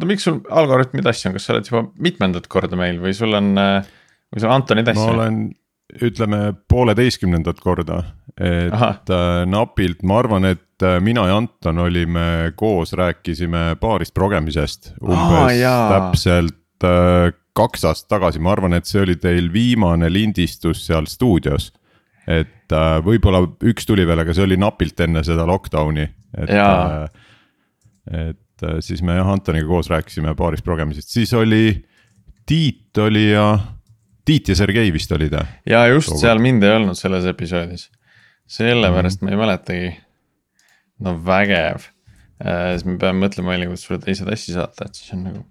oota, miks sul Algorütmi tassi on, kas sa oled juba mitmendat korda meil või sul on, või sul on Antoni tassi? ma olen, ütleme pooleteistkümnendat korda, et Aha. Äh, napilt, ma arvan, et äh, mina ja Anton olime koos, rääkisime paarist progemisest umbes Aa, täpselt äh, kaks aastat tagasi, ma arvan, et see oli teil viimane lindistus seal stuudios. et võib-olla üks tuli veel, aga see oli napilt enne seda lockdown'i, et, et siis me jah, Antoniga koos rääkisime paarist progemisest, siis oli Tiit oli ja Tiit ja Sergei vist olid jah? ja just seal mind ei olnud selles episoodis. sellepärast mm -hmm. ma ei mäletagi. no vägev äh,, siis me peame mõtlema välja, kuidas sulle teise tassi saata, et siis on nagu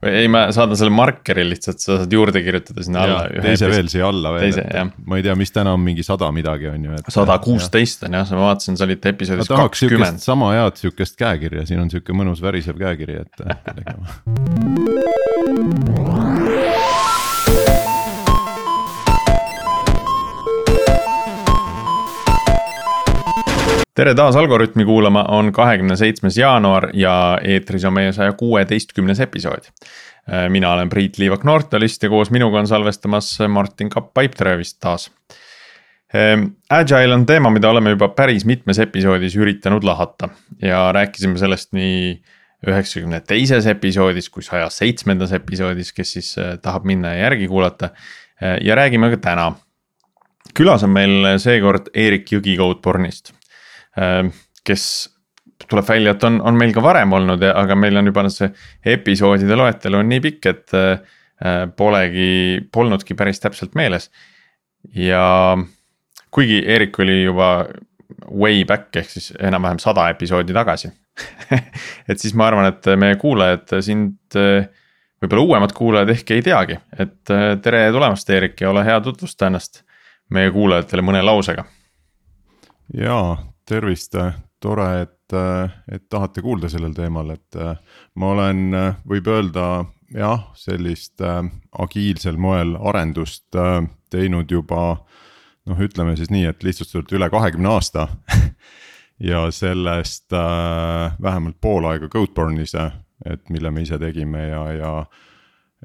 või ei, ma saadan selle markeri lihtsalt, sa saad juurde kirjutada sinna alla. teise veel siia alla veel, ma ei tea, mis täna on mingi sada midagi on ju. sada kuusteist on jah, ma vaatasin, sa olid episoodis kakskümmend. sama head sihukest käekirja, siin on sihuke mõnus värisev käekiri, et tere taas Algorütmi kuulama, on kahekümne seitsmes jaanuar ja eetris on meie saja kuueteistkümnes episood. mina olen Priit Liivak Nortalist ja koos minuga on salvestamas Martin Kapp Pipedrive'ist taas. Ehm, Agile on teema, mida oleme juba päris mitmes episoodis üritanud lahata ja rääkisime sellest nii üheksakümne teises episoodis kui saja seitsmendas episoodis, kes siis eh, tahab minna ja järgi kuulata. Ja räägime ka täna. külas on meil seekord Eerik Jõgi Codeborne'ist Äh, kes tuleb välja, et on, on meil ka varem olnud, aga meil on juba see episoodide loetelu on nii pikk, et äh, polegi, polnudki päris täpselt meeles. ja kuigi Eerik oli juba way back ehk siis enam-vähem sada episoodi tagasi et siis ma arvan, et meie kuulajad sind, võib-olla uuemad kuulajad ehk ei teagi, et tere tulemast, Eerik ja ole hea, tutvusta ennast meie kuulajatele mõne lausega. jaa, tervist, tore, et, et tahate kuulda sellel teemal, et ma olen, võib öelda jah, sellist agiilsel moel arendust teinud juba noh, ütleme siis nii, et lihtsustatult üle kahekümne aasta. Ja sellest äh, vähemalt pool aega Codeborne'is, et mille me ise tegime ja, ja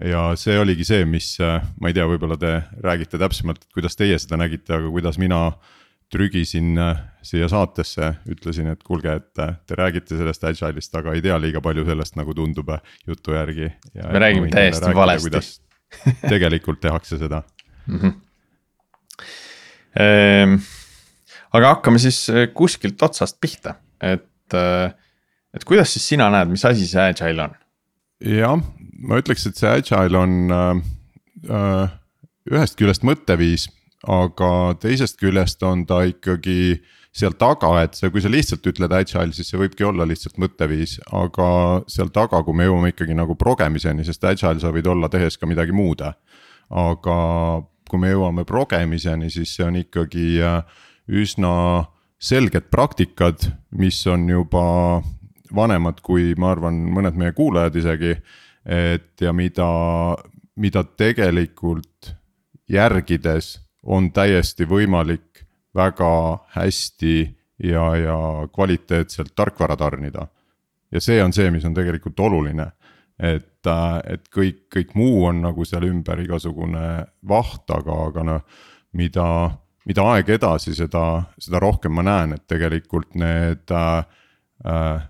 ja see oligi see, mis, ma ei tea, võib-olla te räägite täpsemalt, kuidas teie seda nägite, aga kuidas mina äh, trügisin äh, siia saatesse, ütlesin, et kuulge, et äh, te räägite sellest agile'ist, aga ei tea liiga palju sellest, nagu tundub äh, jutu järgi. me räägime täiesti valesti. tegelikult tehakse seda mm. -hmm. Ehm, aga hakkame siis kuskilt otsast pihta, et, et kuidas siis sina näed, mis asi see agile on? jah, ma ütleks, et see agile on äh, ühest küljest mõtteviis aga teisest küljest on ta ikkagi seal taga, et see, kui sa lihtsalt ütled agile, siis see võibki olla lihtsalt mõtteviis, aga seal taga, kui me jõuame ikkagi nagu progemiseni, sest agile sa võid olla tehes ka midagi muud. aga kui me jõuame progemiseni, siis see on ikkagi äh, üsna selged praktikad, mis on juba vanemad kui ma arvan, mõned meie kuulajad isegi. et ja mida, mida tegelikult järgides on täiesti võimalik väga hästi ja, ja kvaliteetselt tarkvara tarnida. ja see on see, mis on tegelikult oluline. et, et kõik, kõik muu on nagu seal ümber igasugune vaht, aga, aga noh, mida, mida aeg edasi, seda, seda rohkem ma näen, et tegelikult need äh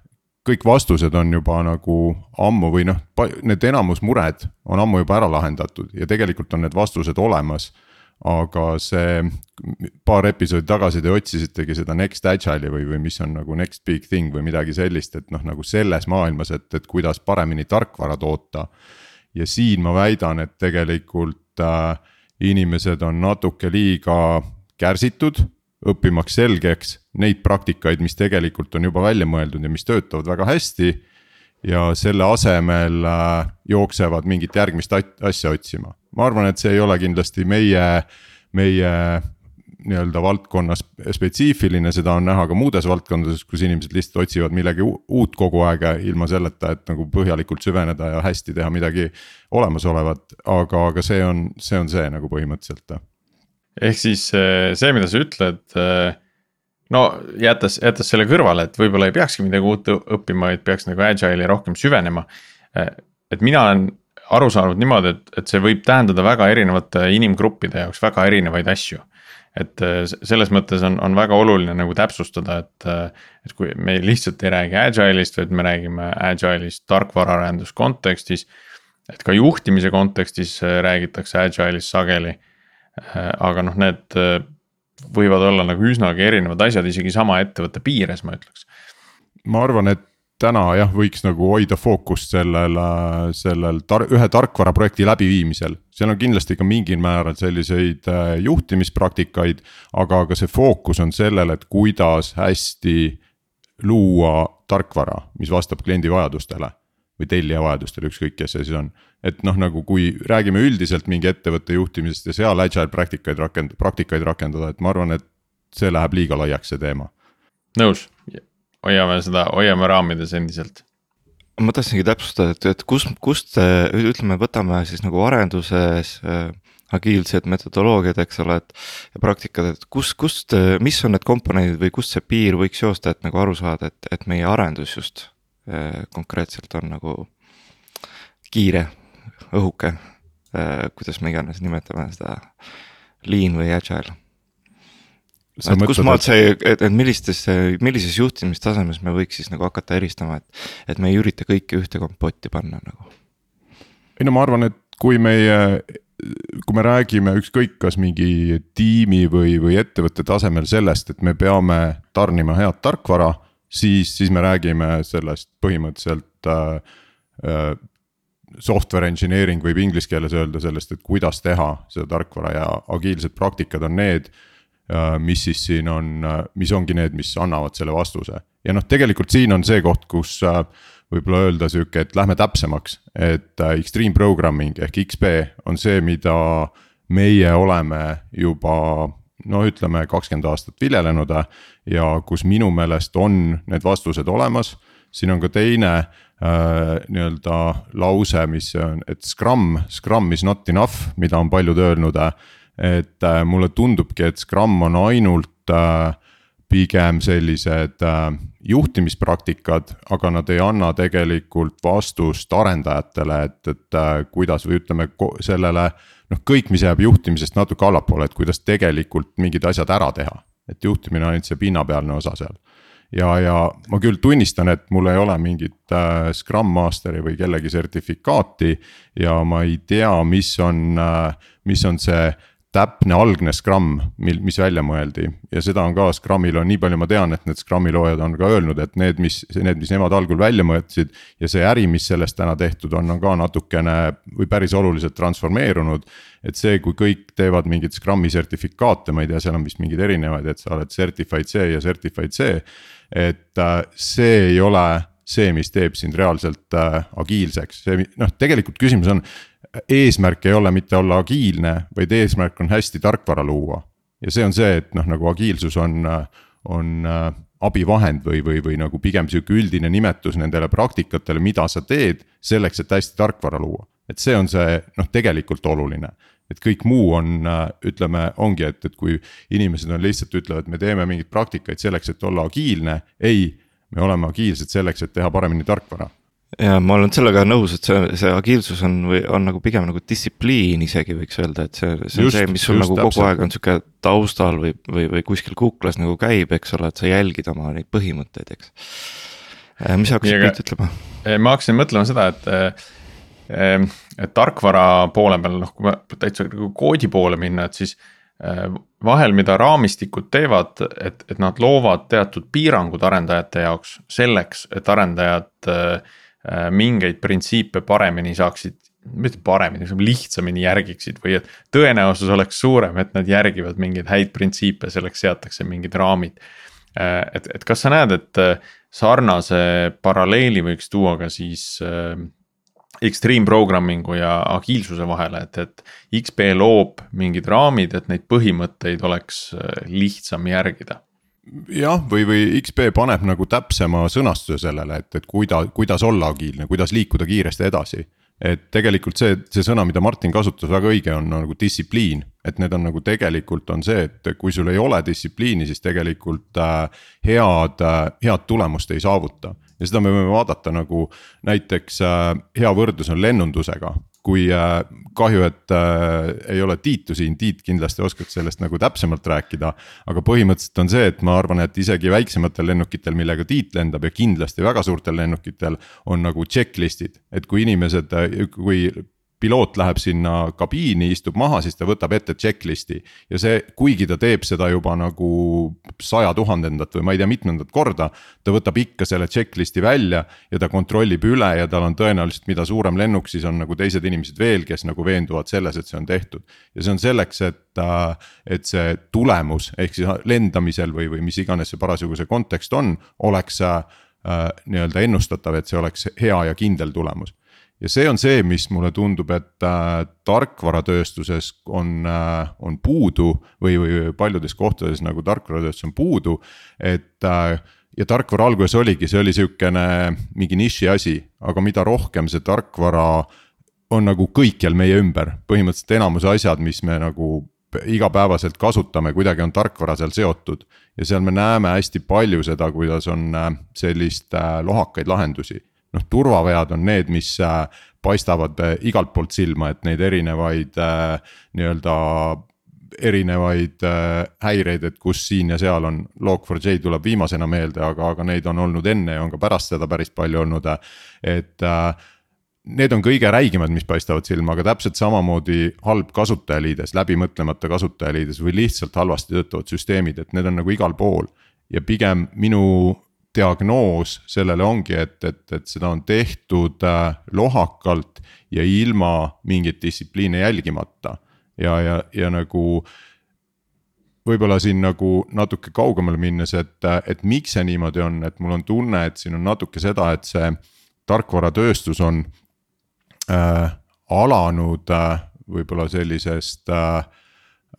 kõik vastused on juba nagu ammu või noh, need enamus mured on ammu juba ära lahendatud ja tegelikult on need vastused olemas aga see paar episoodi tagasi te otsisitegi seda next agile'i või, või mis on nagu next big thing või midagi sellist, et noh, nagu selles maailmas, et, et kuidas paremini tarkvara toota. ja siin ma väidan, et tegelikult äh, inimesed on natuke liiga kärsitud, õppimaks selgeks neid praktikaid, mis tegelikult on juba välja mõeldud ja mis töötavad väga hästi. ja selle asemel äh, jooksevad mingit järgmist asja otsima ma arvan, et see ei ole kindlasti meie, meie nii-öelda valdkonnas spetsiifiline, seda on näha ka muudes valdkondades, kus inimesed lihtsalt otsivad millegi uut kogu aeg ilma selleta, et nagu põhjalikult süveneda ja hästi teha midagi olemasolevat, aga, aga see on, see on see nagu põhimõtteliselt. ehk siis eh, see, mida sa ütled, eh, no jättes, jättes selle kõrvale, et võib-olla ei peakski midagi uut õppima, vaid peaks nagu agile'i rohkem süvenema. et mina olen aru saanud niimoodi, et, et see võib tähendada väga erinevate inimgruppide jaoks väga erinevaid asju. et selles mõttes on, on väga oluline nagu täpsustada, et, et kui me lihtsalt ei räägi agile'ist, vaid me räägime agile'ist tarkvaraarendus kontekstis. et ka juhtimise kontekstis räägitakse agile'ist sageli. aga noh, need võivad olla nagu üsnagi erinevad asjad isegi sama ettevõtte piires, ma ütleks. ma arvan, et täna jah, võiks nagu hoida fookust sellel, sellel tar ühe tarkvaraprojekti läbiviimisel. seal on kindlasti ka mingil määral selliseid äh, juhtimispraktikaid, aga ka see fookus on sellel, et kuidas hästi luua tarkvara, mis vastab kliendi vajadustele või tellija vajadustele, ükskõik kes see siis on. et noh, nagu kui räägime üldiselt mingi ettevõtte juhtimisest ja seal agile praktikaid rakend-, praktikaid rakendada, et ma arvan, et see läheb liiga laiaks, see teema. nõus, hoiame seda, hoiame raamides endiselt. ma tahtsingi täpsustada, et, et kus, kust ütleme, võtame siis nagu arenduses äh, agiilsed metodoloogiad, eks ole, et. ja praktikad, et kus, kust, mis on need komponendid või kust see piir võiks joosta, et nagu aru saada, et, et meie arendus just Äh, konkreetselt on nagu kiire, õhuke, äh, kuidas me iganes nimetame seda, lean või agile. Et kus maalt see, et, et millistes, millises juhtimistasemes me võiks siis nagu hakata eristama, et, et me ei ürita kõike ühte kompotti panna nagu. ei no ma arvan, et kui meie, kui me räägime ükskõik, kas mingi tiimi või, või ettevõtte tasemel sellest, et me peame tarnima head tarkvara siis, siis me räägime sellest põhimõtteliselt äh, äh, software engineering võib inglise keeles öelda sellest, et kuidas teha seda tarkvara ja agiilsed praktikad on need. Mis siis siin on, äh, mis ongi need, mis annavad selle vastuse ja noh, tegelikult siin on see koht, kus äh, võib-olla öelda sihuke, et lähme täpsemaks, et äh, extreme programming ehk XP on see, mida meie oleme juba no ütleme, kakskümmend aastat viljelenud ja kus minu meelest on need vastused olemas. siin on ka teine äh, nii-öelda lause, mis on, et Scrum, Scrum is not enough, mida on paljud öelnud. Et äh, mulle tundubki, et Scrum on ainult äh, pigem sellised äh, juhtimispraktikad, aga nad ei anna tegelikult vastust arendajatele, et, et äh, kuidas või ütleme sellele. noh, kõik, mis jääb juhtimisest natuke allapoole, et kuidas tegelikult mingid asjad ära teha, et juhtimine on ainult see pinnapealne osa seal. ja, ja ma küll tunnistan, et mul ei ole mingit äh, Scrum Masteri või kellegi sertifikaati ja ma ei tea, mis on äh,, mis on see täpne algne Scrum, mil, mis välja mõeldi ja seda on ka Scrumil on nii palju, ma tean, et need Scrumi loojad on ka öelnud, et need, mis, need, mis nemad algul välja mõtlesid. ja see äri, mis sellest täna tehtud on, on ka natukene või päris oluliselt transformeerunud. et see, kui kõik teevad mingeid Scrumi sertifikaate, ma ei tea, seal on vist mingeid erinevaid, et sa oled certified see ja certified see. et äh, see ei ole see, mis teeb sind reaalselt äh, agiilseks, see noh, tegelikult küsimus on eesmärk ei ole mitte olla agiilne, vaid eesmärk on hästi tarkvara luua. ja see on see, et noh, nagu agiilsus on, on äh, abivahend või, või, või nagu pigem sihuke üldine nimetus nendele praktikatele, mida sa teed selleks, et hästi tarkvara luua. et see on see noh, tegelikult oluline et kõik muu on, äh, ütleme, ongi, et, et kui inimesed on lihtsalt ütlevad, me teeme mingeid praktikaid selleks, et olla agiilne, ei. me oleme agiilsed selleks, et teha paremini tarkvara ja ma olen sellega nõus, et see, see agiilsus on või on nagu pigem nagu distsipliin isegi võiks öelda, et see, see on just, see, mis sul nagu täpselt. kogu aeg on sihuke taustal või, või, või kuskil kuklas nagu käib, eks ole, et sa jälgid oma neid põhimõtteid, eks. Äh, mis sa hakkasid Priit ütlema? Äh, ma hakkasin mõtlema seda, et äh, et tarkvara poole peal, noh, kui me täitsa nagu koodi poole minna, et siis vahel, mida raamistikud teevad, et, et nad loovad teatud piirangud arendajate jaoks selleks, et arendajad äh, Äh, mingeid printsiipe paremini saaksid, mitte paremini, lihtsamini järgiksid või et tõenäosus oleks suurem, et nad järgivad mingeid häid printsiipe, selleks seatakse mingid raamid. Äh, et, et kas sa näed, et äh, sarnase paralleeli võiks tuua ka siis äh, extreme programming'u ja agiilsuse vahele, et, et XP loob mingid raamid, et neid põhimõtteid oleks lihtsam järgida jah, või, või XP paneb nagu täpsema sõnastuse sellele, et, et kuida-, kuidas olla agiilne, kuidas liikuda kiiresti edasi. et tegelikult see, see sõna, mida Martin kasutas, väga õige on nagu distsipliin. et need on nagu tegelikult on see, et kui sul ei ole distsipliini, siis tegelikult äh, head äh,, head tulemust ei saavuta. ja seda me võime vaadata nagu näiteks äh, hea võrdlus on lennundusega, kui äh, kahju, et äh, ei ole Tiitu siin, Tiit kindlasti oskaks sellest nagu täpsemalt rääkida. aga põhimõtteliselt on see, et ma arvan, et isegi väiksematel lennukitel, millega Tiit lendab ja kindlasti väga suurtel lennukitel on nagu checklist'id, et kui inimesed, kui piloot läheb sinna kabiini, istub maha, siis ta võtab ette checklist'i. ja see, kuigi ta teeb seda juba nagu saja tuhandendat või ma ei tea, mitmendat korda. ta võtab ikka selle checklist'i välja ja ta kontrollib üle ja tal on tõenäoliselt, mida suurem lennuk, siis on nagu teised inimesed veel, kes nagu veenduvad selles, et see on tehtud. ja see on selleks, et, äh, et see tulemus ehk siis lendamisel või, või mis iganes see parasjagu see kontekst on, oleks äh, nii-öelda ennustatav, et see oleks hea ja kindel tulemus ja see on see, mis mulle tundub, et äh, tarkvaratööstuses on äh,, on puudu või, või paljudes kohtades nagu tarkvaratööstus on puudu, et äh, ja tarkvara alguses oligi, see oli sihukene mingi niši asi, aga mida rohkem see tarkvara on nagu kõikjal meie ümber, põhimõtteliselt enamus asjad, mis me nagu igapäevaselt kasutame, kuidagi on tarkvara seal seotud. ja seal me näeme hästi palju seda, kuidas on äh, sellist äh, lohakaid lahendusi noh, turvavead on need, mis äh, paistavad äh, igalt poolt silma, et neid erinevaid äh, nii-öelda erinevaid häireid, et kus siin ja seal on, Log4j tuleb viimasena meelde, aga, aga neid on olnud enne ja on ka pärast seda päris palju olnud, et need on kõige räigemad, mis paistavad silma, aga täpselt samamoodi halb kasutajaliides, läbimõtlemata kasutajaliides või lihtsalt halvasti töötavad süsteemid, et need on nagu igal pool. ja pigem minu diagnoos sellele ongi, et, et, et seda on tehtud äh, lohakalt ja ilma mingeid distsipliine jälgimata. ja, ja, ja nagu võib-olla siin nagu natuke kaugemale minnes, et, et miks see niimoodi on, et mul on tunne, et siin on natuke seda, et see tarkvaratööstus on äh, alanud äh, võib-olla sellisest äh,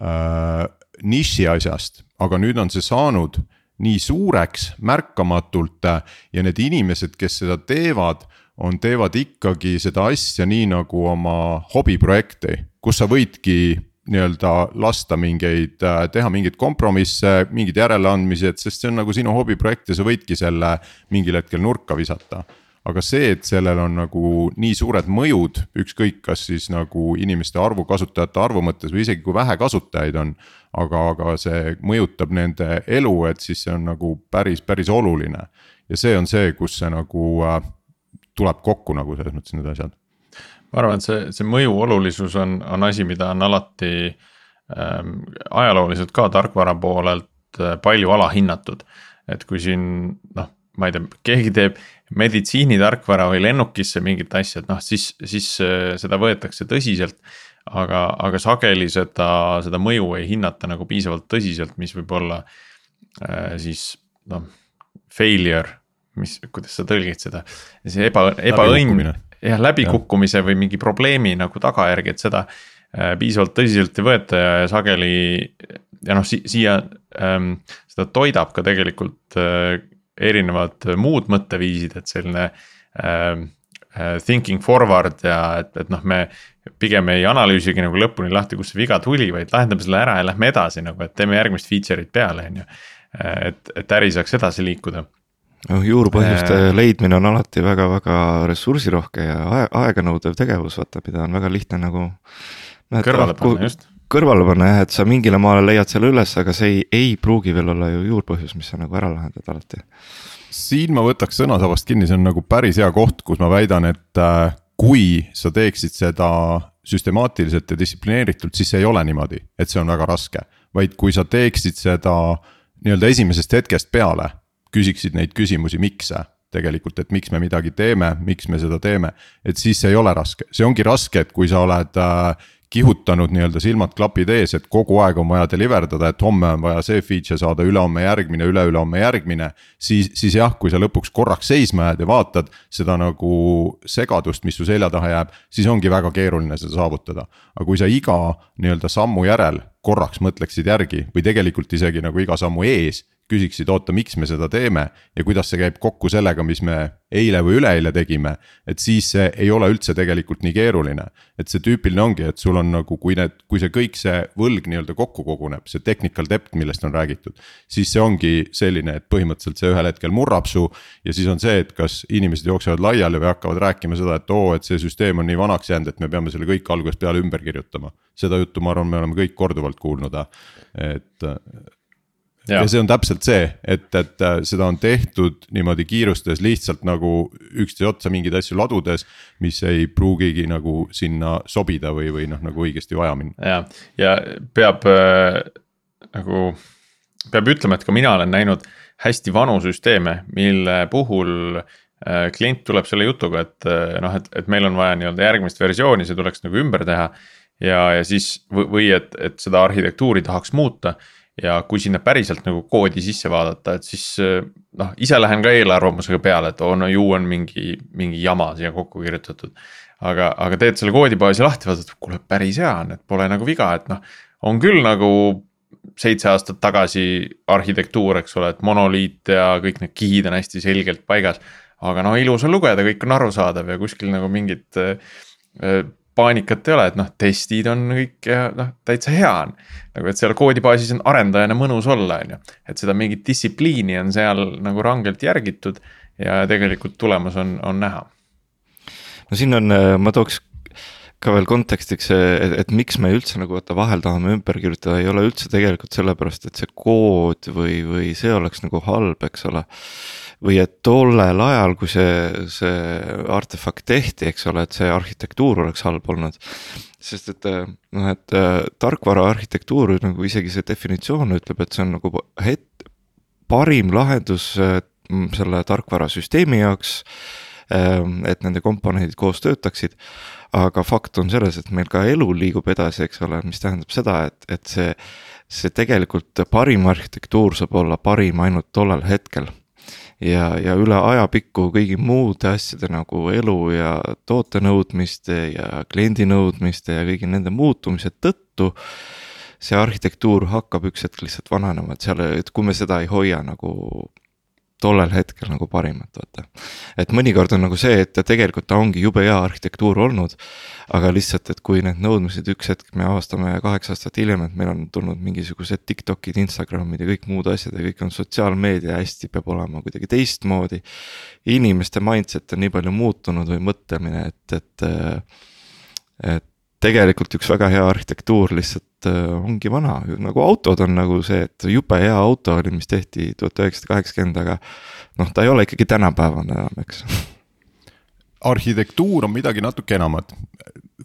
äh, niši asjast, aga nüüd on see saanud nii suureks märkamatult ja need inimesed, kes seda teevad, on, teevad ikkagi seda asja nii nagu oma hobiprojekti, kus sa võidki nii-öelda lasta mingeid, teha mingeid kompromisse, mingeid järeleandmisi, et sest see on nagu sinu hobiprojekt ja sa võidki selle mingil hetkel nurka visata aga see, et sellel on nagu nii suured mõjud, ükskõik, kas siis nagu inimeste arvu, kasutajate arvu mõttes või isegi kui vähe kasutajaid on. aga, aga see mõjutab nende elu, et siis see on nagu päris, päris oluline. ja see on see, kus see nagu äh, tuleb kokku nagu selles mõttes need asjad. ma arvan, et see, see mõju olulisus on, on asi, mida on alati ähm, ajalooliselt ka tarkvara poolelt äh, palju alahinnatud. et kui siin noh, ma ei tea, keegi teeb meditsiinitarkvara või lennukisse mingit asja, et noh, siis, siis äh, seda võetakse tõsiselt. aga, aga sageli seda, seda mõju ei hinnata nagu piisavalt tõsiselt, mis võib olla äh, siis noh, failure, mis, kuidas sa tõlgid seda, see eba, ebaõnn. jah, läbikukkumise või mingi probleemi nagu tagajärgi, et seda äh, piisavalt tõsiselt ei võeta ja, ja sageli. ja noh si, siia ähm, seda toidab ka tegelikult äh, erinevad muud mõtteviisid, et selline äh, thinking forward ja et, et noh, me pigem ei analüüsigi nagu lõpuni lahti, kust see viga tuli, vaid lahendame selle ära ja lähme edasi nagu, et teeme järgmist feature'it peale, on ju. et, et äri saaks edasi liikuda noh, juurpõhjuste äh, leidmine on alati väga-väga ressursirohke ja aeganõudev tegevus, vaata, mida on väga lihtne nagu. kõrvale panna, just kõrvale panna jah, et sa mingile maale leiad selle üles, aga see ei, ei pruugi veel olla ju juurpõhjus, mis sa nagu ära lahendad alati. siin ma võtaks sõnasabast kinni, see on nagu päris hea koht, kus ma väidan, et äh, kui sa teeksid seda süstemaatiliselt ja distsiplineeritult, siis ei ole niimoodi, et see on väga raske. vaid kui sa teeksid seda nii-öelda esimesest hetkest peale, küsiksid neid küsimusi, miks tegelikult, et miks me midagi teeme, miks me seda teeme. et siis see ei ole raske, see ongi raske, et kui sa oled äh, kihutanud nii-öelda silmad klapid ees, et kogu aeg on vaja deliver dada, et homme on vaja see feature saada, ülehomme järgmine, üle-ülehomme järgmine. siis, siis jah, kui sa lõpuks korraks seisma jääd ja vaatad seda nagu segadust, mis su selja taha jääb, siis ongi väga keeruline seda saavutada. aga kui sa iga nii-öelda sammu järel korraks mõtleksid järgi või tegelikult isegi nagu iga sammu ees küsiksid, oota, miks me seda teeme ja kuidas see käib kokku sellega, mis me eile või üleeile tegime. et siis see ei ole üldse tegelikult nii keeruline, et see tüüpiline ongi, et sul on nagu, kui need, kui see kõik see võlg nii-öelda kokku koguneb, see technical debt, millest on räägitud. siis see ongi selline, et põhimõtteliselt see ühel hetkel murrab su ja siis on see, et kas inimesed jooksevad laiali või hakkavad rääkima seda, et oo, et see süsteem on nii vanaks jäänud, et me peame selle kõik algusest peale ümber kirjutama. seda juttu, ma arvan, me oleme kõik korduvalt kuulnud, et ja. ja see on täpselt see, et, et äh, seda on tehtud niimoodi kiirustades lihtsalt nagu üksteise otsa mingeid asju ladudes. mis ei pruugigi nagu sinna sobida või, või noh, nagu õigesti vaja minna. ja, ja peab äh, nagu, peab ütlema, et ka mina olen näinud hästi vanu süsteeme, mille puhul äh, klient tuleb selle jutuga, et äh, noh, et, et meil on vaja nii-öelda järgmist versiooni, see tuleks nagu ümber teha. ja, ja siis või et, et seda arhitektuuri tahaks muuta ja kui sinna päriselt nagu koodi sisse vaadata, et siis noh, ise lähen ka eelarvamusega peale, et oo oh, no ju on mingi, mingi jama siia kokku kirjutatud. aga, aga teed selle koodibaasi lahti, vaatad, kuule päris hea on, et pole nagu viga, et noh, on küll nagu seitse aastat tagasi arhitektuur, eks ole, et monoliit ja kõik need kihid on hästi selgelt paigas. aga no ilus on lugeda, kõik on arusaadav ja kuskil nagu mingit äh, paanikat ei ole, et noh, testid on kõik ja noh, täitsa hea on. nagu, et seal koodibaasis on arendajana mõnus olla, on ju, et seda mingit distsipliini on seal nagu rangelt järgitud ja tegelikult tulemus on, on näha. no siin on, ma tooks ka veel kontekstiks, et, et miks me üldse nagu vaata vahel tahame ümber kirjutada, ei ole üldse tegelikult sellepärast, et see kood või, või see oleks nagu halb, eks ole või et tollel ajal, kui see, see artefakt tehti, eks ole, et see arhitektuur oleks halb olnud. sest et noh, et äh, tarkvara arhitektuur nagu isegi see definitsioon ütleb, et see on nagu het-, parim lahendus äh, selle tarkvarasüsteemi jaoks. Et nende komponendid koos töötaksid aga fakt on selles, et meil ka elu liigub edasi, eks ole, mis tähendab seda, et, et see, see tegelikult parim arhitektuur saab olla parim ainult tollel hetkel ja, ja üle ajapikku kõigi muude asjade nagu elu ja toote nõudmiste ja kliendi nõudmiste ja kõigi nende muutumise tõttu. see arhitektuur hakkab üks hetk lihtsalt vananema, et seal, et kui me seda ei hoia nagu tollel hetkel nagu parimat, vaata. et mõnikord on nagu see, et tegelikult ta ongi jube hea arhitektuur olnud. aga lihtsalt, et kui need nõudmised üks hetk me avastame kaheksa aastat hiljem, et meil on tulnud mingisugused Tiktokid, Instagramid ja kõik muud asjad ja kõik on sotsiaalmeedia hästi peab olema kuidagi teistmoodi. inimeste mindset on nii palju muutunud või mõtlemine, et, et, et tegelikult üks väga hea arhitektuur lihtsalt äh, ongi vana, nagu autod on nagu see, et jube hea auto oli, mis tehti tuhat üheksasada kaheksakümmend, aga noh, ta ei ole ikkagi tänapäevane enam, eks. arhitektuur on midagi natuke enamat,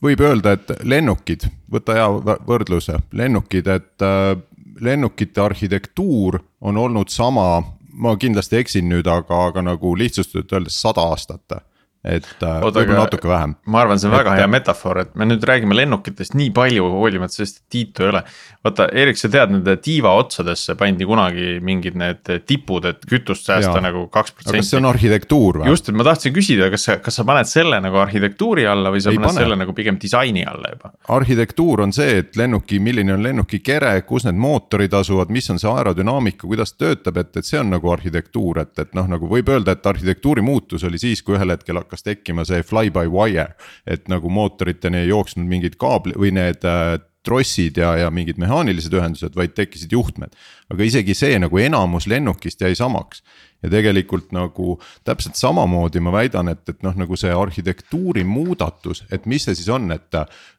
võib öelda, et lennukid, võta hea võrdluse, lennukid, et äh, lennukite arhitektuur on olnud sama, ma kindlasti eksin nüüd, aga, aga nagu lihtsustatult öeldes sada aastat et äh, võib-olla natuke vähem. ma arvan, see on väga et, hea metafoor, et me nüüd räägime lennukitest nii palju, hoolimata sellest, et Tiitu ei ole. Vaata, Erik, sa tead, nende tiiva otsadesse pandi kunagi mingid need tipud, et kütust säästa ja. nagu kaks protsenti. kas see on arhitektuur või? just, et ma tahtsin küsida, kas sa, kas sa paned selle nagu arhitektuuri alla või sa ei paned pane. selle nagu pigem disaini alla juba? arhitektuur on see, et lennuki, milline on lennuki kere, kus need mootorid asuvad, mis on see aerodünaamika, kuidas töötab, et, et see on nagu arhitektuur, et, et noh, nagu võib öelda, et arhitektuuri muutus oli siis, kui ühel hetkel hakkas tekkima see fly by wire. et nagu mootoriteni ei jooksnud mingid kaabli või need äh, trossid ja, ja mingid mehaanilised ühendused, vaid tekkisid juhtmed. aga isegi see nagu enamus lennukist jäi samaks. ja tegelikult nagu täpselt samamoodi ma väidan, et, et noh, nagu see arhitektuuri muudatus, et mis see siis on, et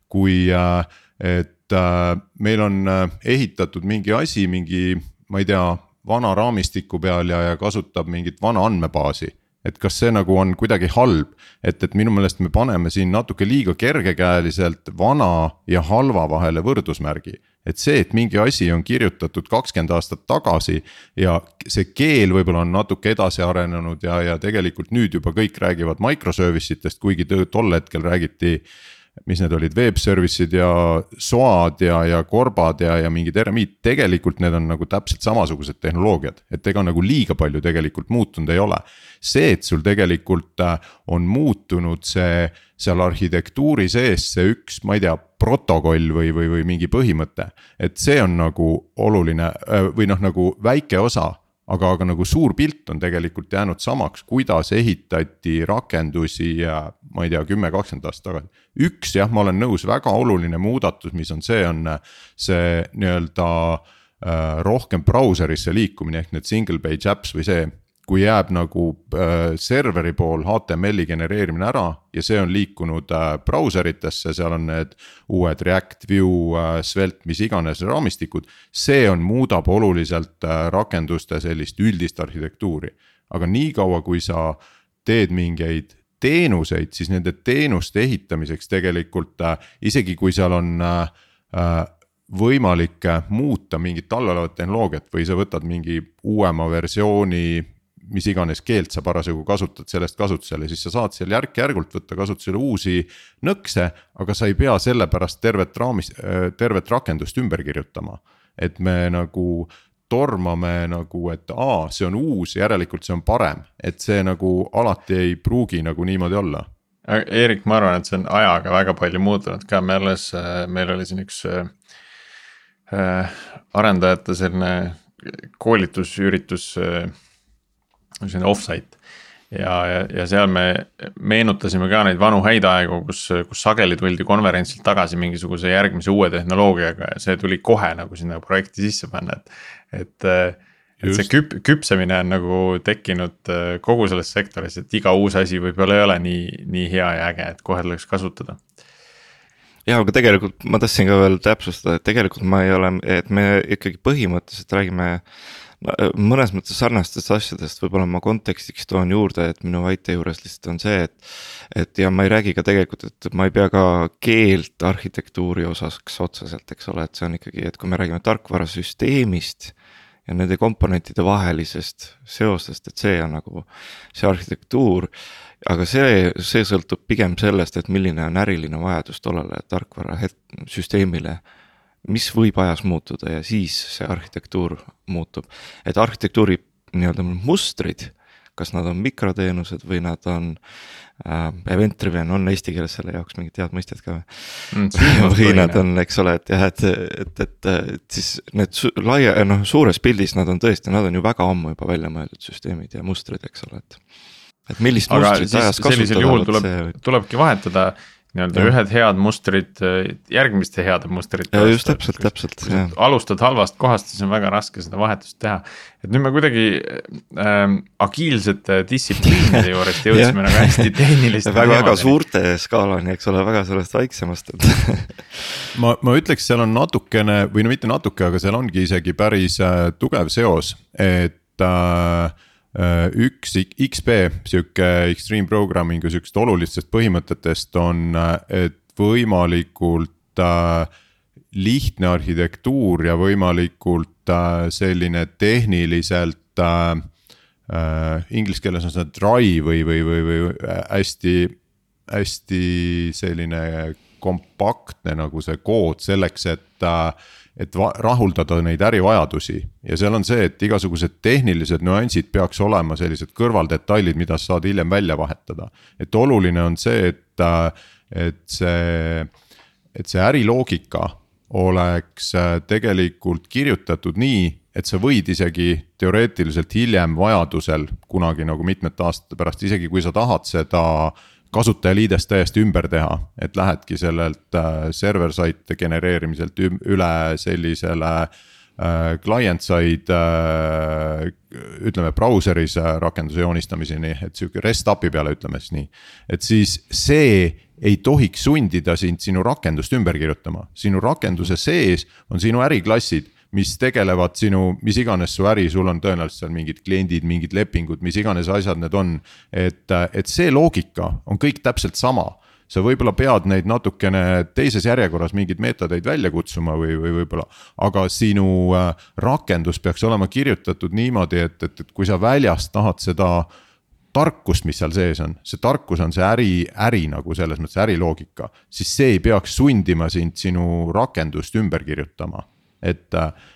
kui, et meil on ehitatud mingi asi, mingi, ma ei tea vana raamistiku peal ja, ja kasutab mingit vana andmebaasi et kas see nagu on kuidagi halb, et, et minu meelest me paneme siin natuke liiga kergekäeliselt vana ja halva vahele võrdusmärgi. et see, et mingi asi on kirjutatud kakskümmend aastat tagasi ja see keel võib-olla on natuke edasi arenenud ja, ja tegelikult nüüd juba kõik räägivad microservice itest, kuigi tol hetkel räägiti mis need olid, web service'id ja SOA-d ja, ja korbad ja, ja mingid RMI-d, tegelikult need on nagu täpselt samasugused tehnoloogiad, et ega nagu liiga palju tegelikult muutunud ei ole. see, et sul tegelikult äh, on muutunud see seal arhitektuuri sees see üks, ma ei tea, protokoll või, või, või mingi põhimõte. et see on nagu oluline äh, või noh, nagu väike osa aga, aga nagu suur pilt on tegelikult jäänud samaks, kuidas ehitati rakendusi, ma ei tea, kümme, kakskümmend aastat tagasi. üks jah, ma olen nõus, väga oluline muudatus, mis on see, on see nii-öelda äh, rohkem brauserisse liikumine ehk need single page apps või see kui jääb nagu äh, serveri pool HTML-i genereerimine ära ja see on liikunud äh, brauseritesse, seal on need uued React, Vue äh,, Svelte, mis iganes raamistikud. see on, muudab oluliselt äh, rakenduste sellist üldist arhitektuuri, aga niikaua, kui sa teed mingeid teenuseid, siis nende teenuste ehitamiseks tegelikult äh, isegi kui seal on äh, äh võimalik äh, muuta mingit allolevat tehnoloogiat või sa võtad mingi uuema versiooni mis iganes keelt sa parasjagu kasutad sellest kasutusele, siis sa saad seal järk-järgult võtta kasutusele uusi nõkse. aga sa ei pea sellepärast tervet raamis, tervet rakendust ümber kirjutama. et me nagu tormame nagu, et aa, see on uus, järelikult see on parem, et see nagu alati ei pruugi nagu niimoodi olla. Eerik, ma arvan, et see on ajaga väga palju muutunud ka, me alles, meil oli siin üks äh, arendajate selline koolitusüritus äh, selline off-site. ja, ja, ja seal me meenutasime ka neid vanu häid aegu, kus, kus sageli tuldi konverentsilt tagasi mingisuguse järgmise uue tehnoloogiaga ja see tuli kohe nagu sinna projekti sisse panna, et, et et see küp-, küpsemine on nagu tekkinud äh, kogu selles sektoris, et iga uus asi võib-olla ei ole nii, nii hea ja äge, et kohe tuleks kasutada ja aga tegelikult ma tahtsin ka veel täpsustada, et tegelikult ma ei ole, et me ikkagi põhimõtteliselt räägime Äh, mõnes mõttes sarnastest asjadest, võib-olla ma kontekstiks toon juurde, et minu väite juures lihtsalt on see, et. et ja ma ei räägi ka tegelikult, et ma ei pea ka keelt arhitektuuri osaks otseselt, eks ole, et see on ikkagi, et kui me räägime tarkvarasüsteemist. ja nende komponentide vahelisest seostest, et see on nagu see arhitektuur. aga see, see sõltub pigem sellest, et milline on äriline vajadus tollele tarkvarasüsteemile mis võib ajas muutuda ja siis see arhitektuur muutub. et arhitektuuri nii-öelda mustrid, kas nad on mikroteenused või nad on äh,, event driven, on eesti keeles selle jaoks mingit head mõistet ka mm, või nad on, eks ole, et jah, et, et, et, et siis need laia, noh, suures pildis nad on tõesti, nad on ju väga ammu juba välja mõeldud süsteemid ja mustrid, eks ole, et et millist mustrit ajas kasutada. sellisel juhul tuleb see..., tulebki vahetada nii-öelda ühed head mustrid järgmiste heade mustrite vastu. just täpselt, täpselt. alustad halvast kohast, siis on väga raske seda vahetust teha. et nüüd me kuidagi ähm, agiilsete distsipliinide juurest jõudsime nagu hästi tehniliste väga, väga suurte skaalani, eks ole, väga sellest väiksemast, ma, ma ütleks, seal on natukene või no mitte natuke, aga seal ongi isegi päris äh, tugev seos, et äh, Äh, üks XP, sihuke extreme programming'u sihukesest olulistest põhimõtetest on, äh, et võimalikult äh, lihtne arhitektuur ja võimalikult selline tehniliselt äh,. Inglise keeles on see dry või, või, või, või hästi, hästi selline kompaktne nagu see kood selleks, et äh, et rahuldada neid ärivajadusi ja seal on see, et igasugused tehnilised nüansid peaks olema sellised kõrvaldetailid, mida sa saad hiljem välja vahetada. et oluline on see, et, et see, et see äriloogika oleks tegelikult kirjutatud nii, et sa võid isegi teoreetiliselt hiljem vajadusel kunagi nagu mitmete aastate pärast, isegi kui sa tahad seda kasutajaliidest täiesti ümber teha, et lähedki sellelt äh, server-site genereerimiselt üle sellisele äh, client-side äh, ütleme brauseris rakenduse joonistamiseni, et sihuke rest up'i peale, ütleme siis nii. et siis see ei tohiks sundida sind sinu rakendust ümber kirjutama, sinu rakenduse sees on sinu äriklassid mis tegelevad sinu, mis iganes su äri, sul on tõenäoliselt seal mingid kliendid, mingid lepingud, mis iganes asjad need on. et, et see loogika on kõik täpselt sama sa võib-olla pead neid natukene teises järjekorras mingeid meetodeid välja kutsuma või, või võib-olla. aga sinu äh, rakendus peaks olema kirjutatud niimoodi, et, et, et kui sa väljast tahad seda tarkust, mis seal sees on, see tarkus on see äri, äri nagu selles mõttes äriloogika, siis see ei peaks sundima sind sinu rakendust ümber kirjutama et,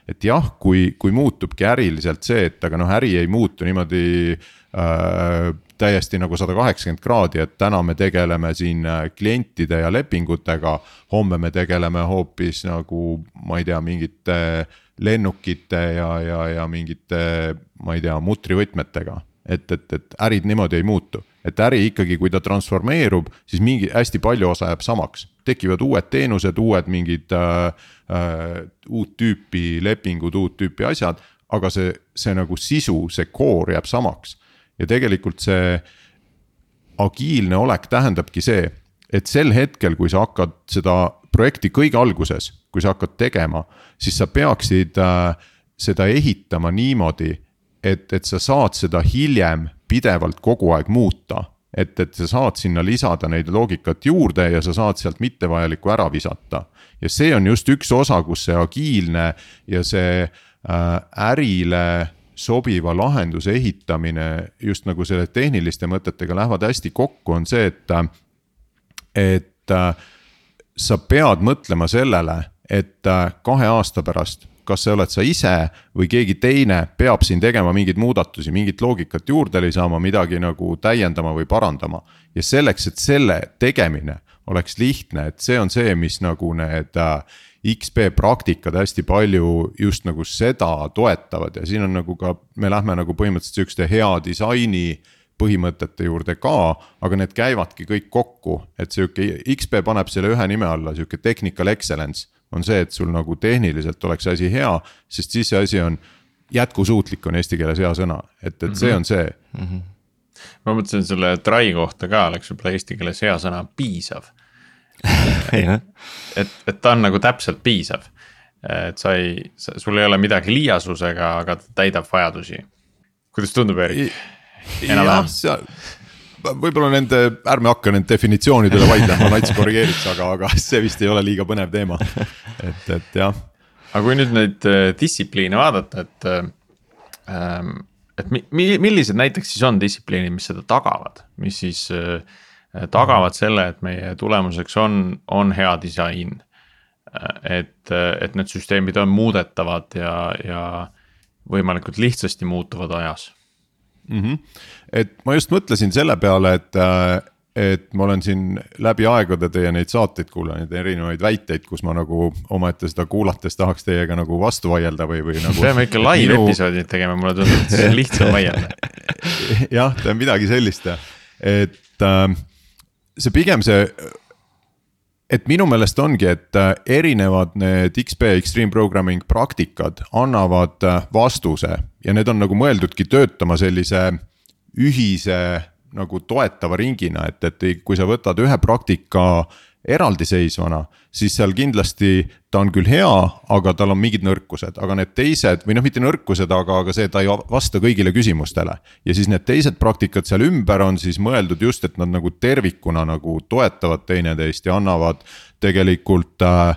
et jah, kui, kui muutubki äriliselt see, et aga noh, äri ei muutu niimoodi äh, täiesti nagu sada kaheksakümmend kraadi, et täna me tegeleme siin äh, klientide ja lepingutega. homme me tegeleme hoopis nagu, ma ei tea, mingite lennukite ja, ja, ja mingite, ma ei tea, mutrivõtmetega. et, et, et ärid niimoodi ei muutu, et äri ikkagi, kui ta transformeerub, siis mingi hästi palju osa jääb samaks. tekivad uued teenused, uued mingid äh, äh, uut tüüpi lepingud, uut tüüpi asjad, aga see, see nagu sisu, see core jääb samaks. ja tegelikult see agiilne olek tähendabki see, et sel hetkel, kui sa hakkad seda projekti kõige alguses, kui sa hakkad tegema, siis sa peaksid äh, seda ehitama niimoodi, et, et sa saad seda hiljem pidevalt kogu aeg muuta. et, et sa saad sinna lisada neid loogikat juurde ja sa saad sealt mittevajalikku ära visata. ja see on just üks osa, kus see agiilne ja see äh, ärile sobiva lahenduse ehitamine just nagu selle tehniliste mõtetega lähevad hästi kokku, on see, et, et äh, sa pead mõtlema sellele, et äh, kahe aasta pärast, kas see oled sa ise või keegi teine peab siin tegema mingeid muudatusi, mingit loogikat juurde lisama, midagi nagu täiendama või parandama. ja selleks, et selle tegemine oleks lihtne, et see on see, mis nagu need äh, XP praktikad hästi palju just nagu seda toetavad ja siin on nagu ka, me lähme nagu põhimõtteliselt sihukeste hea disaini põhimõtete juurde ka, aga need käivadki kõik kokku, et sihuke XP paneb selle ühe nime alla, sihuke technical excellence. On see, et sul nagu tehniliselt oleks asi hea, sest siis see asi on jätkusuutlik on eesti keeles hea sõna, et, et see mhm. on see mm. -hmm. ma mõtlesin selle try kohta ka oleks võib-olla eesti keeles hea sõna piisav et, et ta on nagu täpselt piisav. et sa ei, sul ei ole midagi liiasusega, aga ta täidab vajadusi. kuidas tundub, Erik? jah, seal võib-olla nende, ärme hakka nende definitsioonidele vaidlema, Nats korrigeeriks, aga, aga see vist ei ole liiga põnev teema, et, et jah. aga kui nüüd neid äh, distsipliine vaadata, et ähm,, et mi, millised näiteks siis on distsipliinid, mis seda tagavad, mis siis äh, tagavad selle, et meie tulemuseks on, on hea disain. et, et need süsteemid on muudetavad ja, ja võimalikult lihtsasti muutuvad ajas mm. -hmm. Et ma just mõtlesin selle peale, et et ma olen siin läbi aegade teie neid saateid kuulanud, erinevaid väiteid, kus ma nagu omaette seda kuulates tahaks teiega nagu vastu vaielda või, või nagu. peame ikka live minu... episoodid tegema, mulle tundub, et siis on lihtsam vaielda. jah, ta on midagi sellist, et äh, see pigem see, et minu meelest ongi, et äh, erinevad need XP Extreme Programming praktikad annavad äh, vastuse ja need on nagu mõeldudki töötama sellise ühise nagu toetava ringina, et, et kui sa võtad ühe praktika eraldiseisvana, siis seal kindlasti ta on küll hea, aga tal on mingid nõrkused, aga need teised või noh, mitte nõrkused, aga, aga see, ta ei vasta kõigile küsimustele. ja siis need teised praktikad seal ümber on siis mõeldud just, et nad nagu tervikuna nagu toetavad teineteist ja annavad tegelikult äh,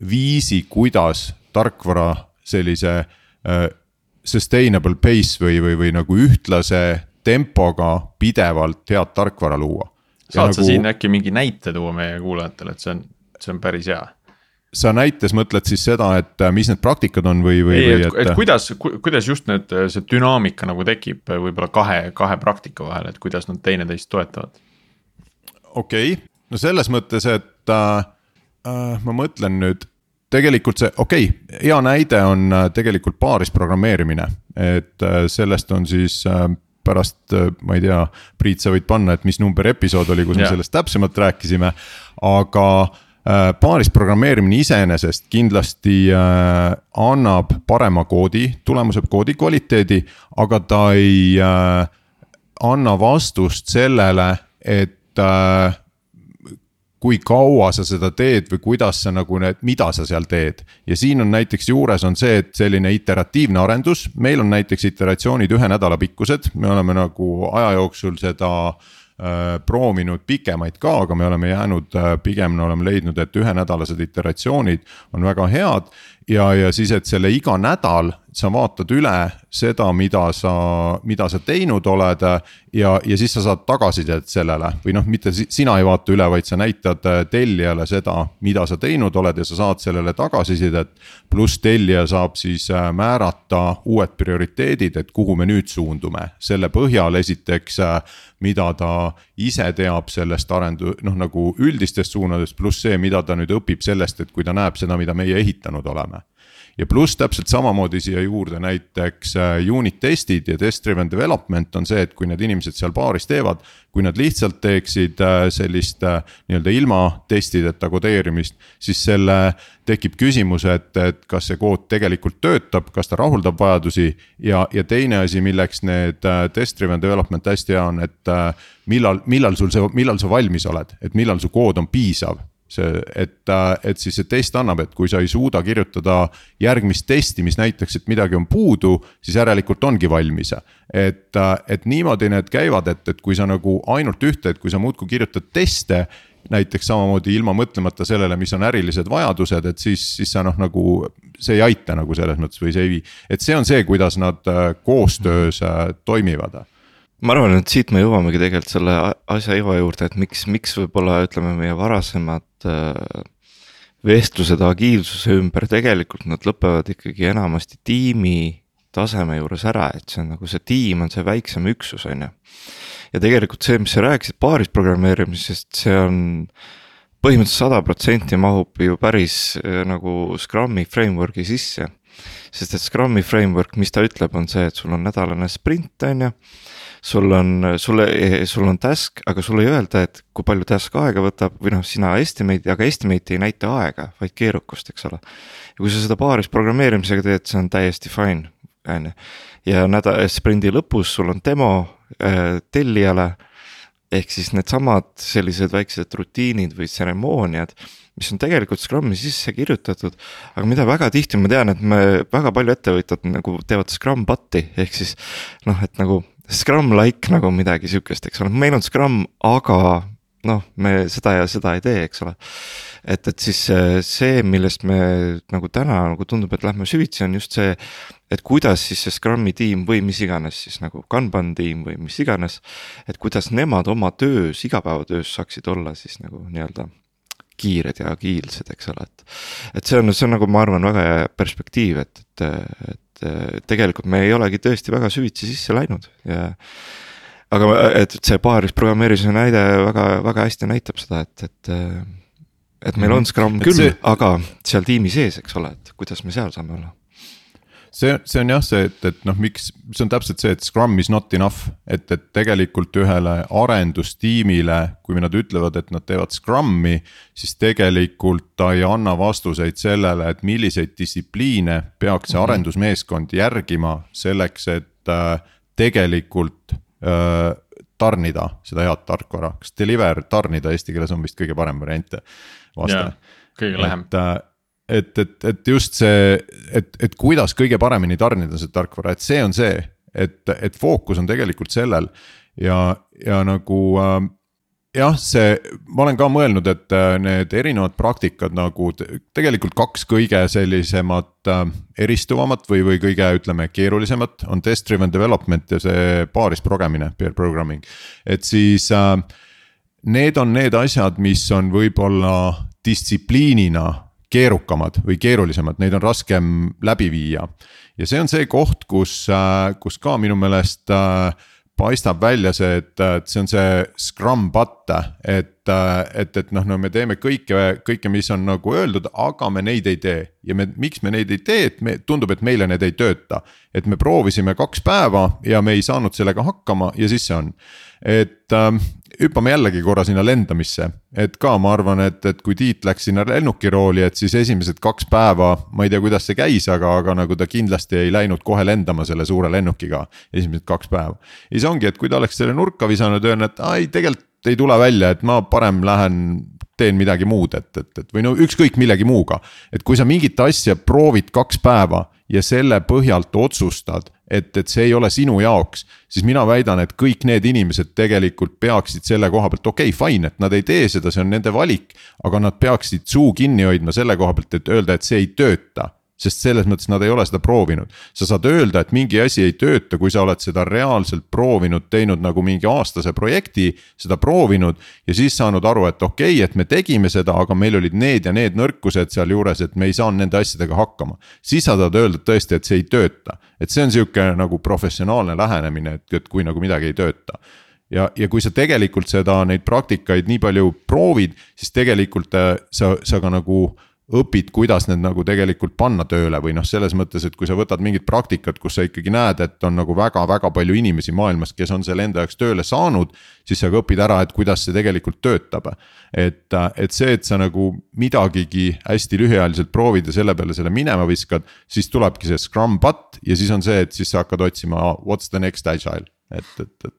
viisi, kuidas tarkvara sellise äh, sustainable pace või, või, või nagu ühtlase tempoga pidevalt head tarkvara luua saad sa nagu... siin äkki mingi näite tuua meie kuulajatele, et see on, see on päris hea? sa näites mõtled siis seda, et äh, mis need praktikad on või, või? ei, et, et, et kuidas, kuidas just need, äh, see dünaamika nagu tekib äh, võib-olla kahe, kahe praktika vahel, et kuidas nad teineteist toetavad? okei okay., no selles mõttes, et äh, ma mõtlen nüüd tegelikult see, okei okay,, hea näide on tegelikult paaris programmeerimine, et sellest on siis äh, pärast, äh, ma ei tea, Priit, sa võid panna, et mis number episood oli, kus ja. me sellest täpsemalt rääkisime, aga äh, paaris programmeerimine iseenesest kindlasti äh, annab parema koodi, tulemuse koodi kvaliteedi, aga ta ei äh, anna vastust sellele, et äh, kui kaua sa seda teed või kuidas sa nagu need, mida sa seal teed. ja siin on näiteks juures on see, et selline iteratiivne arendus, meil on näiteks iteratsioonid ühe nädala pikkused, me oleme nagu aja jooksul seda äh, proovinud pikemaid ka, aga me oleme jäänud äh,, pigem me oleme leidnud, et ühenädalased iteratsioonid on väga head. Ja, ja siis, et selle iga nädal sa vaatad üle seda, mida sa, mida sa teinud oled. ja, ja siis sa saad tagasisidet sellele või noh, mitte sina ei vaata üle, vaid sa näitad äh, tellijale seda, mida sa teinud oled ja sa saad sellele tagasisidet. pluss tellija saab siis äh, määrata uued prioriteedid, et kuhu me nüüd suundume, selle põhjal esiteks äh, mida ta ise teab sellest arendu-, noh nagu üldistest suunadest, pluss see, mida ta nüüd õpib sellest, et kui ta näeb seda, mida meie ehitanud oleme ja pluss täpselt samamoodi siia juurde näiteks äh, unit testid ja test driven development on see, et kui need inimesed seal baaris teevad. kui nad lihtsalt teeksid äh, sellist äh, nii-öelda ilma testideta kodeerimist, siis selle tekib küsimus, et, et kas see kood tegelikult töötab, kas ta rahuldab vajadusi. ja, ja teine asi, milleks need test driven development hästi hea on, et millal, millal sul see, millal sa valmis oled, et millal su kood on piisav see, et, et siis see test annab, et kui sa ei suuda kirjutada järgmist testi, mis näitaks, et midagi on puudu, siis järelikult ongi valmis. et, et niimoodi need käivad, et, et kui sa nagu ainult ühte, et kui sa muudkui kirjutad teste näiteks samamoodi ilma mõtlemata sellele, mis on ärilised vajadused, et siis, siis sa noh, nagu see ei aita nagu selles mõttes või see ei vii, et see on see, kuidas nad äh, koostöös äh, toimivad ma arvan, et siit me jõuamegi tegelikult selle asja iva juurde, et miks, miks võib-olla ütleme, meie varasemad äh, vestlused agiilsuse ümber, tegelikult nad lõpevad ikkagi enamasti tiimi taseme juures ära, et see on nagu see tiim on see väiksem üksus, on ju. ja tegelikult see, mis sa rääkisid paaris programmeerimisest, see on põhimõtteliselt sada protsenti mahub ju päris äh, nagu Scrumi framework'i sisse. sest et Scrumi framework, mis ta ütleb, on see, et sul on nädalane sprint, on ju sul on, sulle, sul on task, aga sulle ei öelda, et kui palju task aega võtab või noh, sina estimate, aga estimate ei näita aega, vaid keerukust, eks ole. ja kui sa seda paaris programmeerimisega teed, see on täiesti fine, on ju. ja nädala, sprindi lõpus sul on demo äh, tellijale ehk siis needsamad sellised väiksed rutiinid või tseremooniad, mis on tegelikult Scrumi sisse kirjutatud. aga mida väga tihti ma tean, et me väga palju ettevõtjad nagu teevad Scrum but'i ehk siis noh, et nagu Scrum-like nagu midagi sihukest, eks ole, meil on Scrum, aga noh, me seda ja seda ei tee, eks ole. et, et siis see, millest me nagu täna nagu tundub, et lähme süvitsi, on just see. et kuidas siis see Scrumi tiim või mis iganes siis nagu Kanban tiim või mis iganes. et kuidas nemad oma töös, igapäevatöös saaksid olla siis nagu nii-öelda kiired ja agiilsed, eks ole, et. et see on, see on nagu ma arvan, väga hea perspektiiv, et, et, et et tegelikult me ei olegi tõesti väga süvitsi sisse läinud ja. aga et see paaris programmeerimise näide väga, väga hästi näitab seda, et, et. et meil on mhm. Scrum küll, aga seal tiimi sees, eks ole, et kuidas me seal saame olla see, see on jah, see, et, et noh, miks, see on täpselt see, et Scrum is not enough, et, et tegelikult ühele arendustiimile, kui nad ütlevad, et nad teevad Scrum'i. siis tegelikult ta ei anna vastuseid sellele, et milliseid distsipliine peaks see mm -hmm. arendusmeeskond järgima selleks, et äh, tegelikult äh, tarnida seda head tarkvara, kas deliver, tarnida eesti keeles on vist kõige parem variant vaste. kõige lähem. et, et, et, et just see, et, et kuidas kõige paremini tarnida seda tarkvara, et see on see, et, et fookus on tegelikult sellel ja, ja nagu äh, jah, see, ma olen ka mõelnud, et äh, need erinevad praktikad nagu tegelikult kaks kõige sellisemat äh, eristuvamat või, või kõige, ütleme, keerulisemat on test driven development ja see paaris progemine, peer programming. et siis äh, need on need asjad, mis on võib-olla distsipliinina keerukamad või keerulisemad, neid on raskem läbi viia. ja see on see koht, kus, äh, kus ka minu meelest äh, paistab välja see, et, et see on see scrum but'e, et, äh, et, et noh, no me teeme kõike, kõike, mis on nagu öeldud, aga me neid ei tee. ja me, miks me neid ei tee, et me, tundub, et meile need ei tööta. et me proovisime kaks päeva ja me ei saanud sellega hakkama ja siis see on. et äh, hüppame jällegi korra sinna lendamisse, et ka ma arvan, et, et kui Tiit läks sinna lennukirooli, et siis esimesed kaks päeva, ma ei tea, kuidas see käis, aga, aga nagu ta kindlasti ei läinud kohe lendama selle suure lennukiga. esimesed kaks päeva. ja siis ongi, et kui ta oleks selle nurka visanud öelnud, et ai, tegelikult ei tule välja, et ma parem lähen teen midagi muud, et, et, et või no ükskõik millegi muuga. et kui sa mingit asja proovid kaks päeva ja selle põhjalt otsustad, et, et see ei ole sinu jaoks. siis mina väidan, et kõik need inimesed tegelikult peaksid selle koha pealt, okei okay,, fine, et nad ei tee seda, see on nende valik. aga nad peaksid suu kinni hoidma selle koha pealt, et öelda, et see ei tööta sest selles mõttes nad ei ole seda proovinud. sa saad öelda, et mingi asi ei tööta, kui sa oled seda reaalselt proovinud, teinud nagu mingi aastase projekti, seda proovinud. ja siis saanud aru, et okei okay,, et me tegime seda, aga meil olid need ja need nõrkused sealjuures, et me ei saanud nende asjadega hakkama. siis sa saad öelda tõesti, et see ei tööta, et see on sihuke nagu professionaalne lähenemine, et, et kui nagu midagi ei tööta ja, ja kui sa tegelikult seda, neid praktikaid nii palju proovid, siis tegelikult äh, sa, sa ka nagu õpid, kuidas need nagu tegelikult panna tööle või noh, selles mõttes, et kui sa võtad mingit praktikat, kus sa ikkagi näed, et on nagu väga-väga palju inimesi maailmas, kes on selle enda jaoks tööle saanud. siis sa ka õpid ära, et kuidas see tegelikult töötab. et, et see, et sa nagu midagigi hästi lühiajaliselt proovid ja selle peale selle minema viskad, siis tulebki see scrum butt ja siis on see, et siis sa hakkad otsima what's the next agile, et, et, et.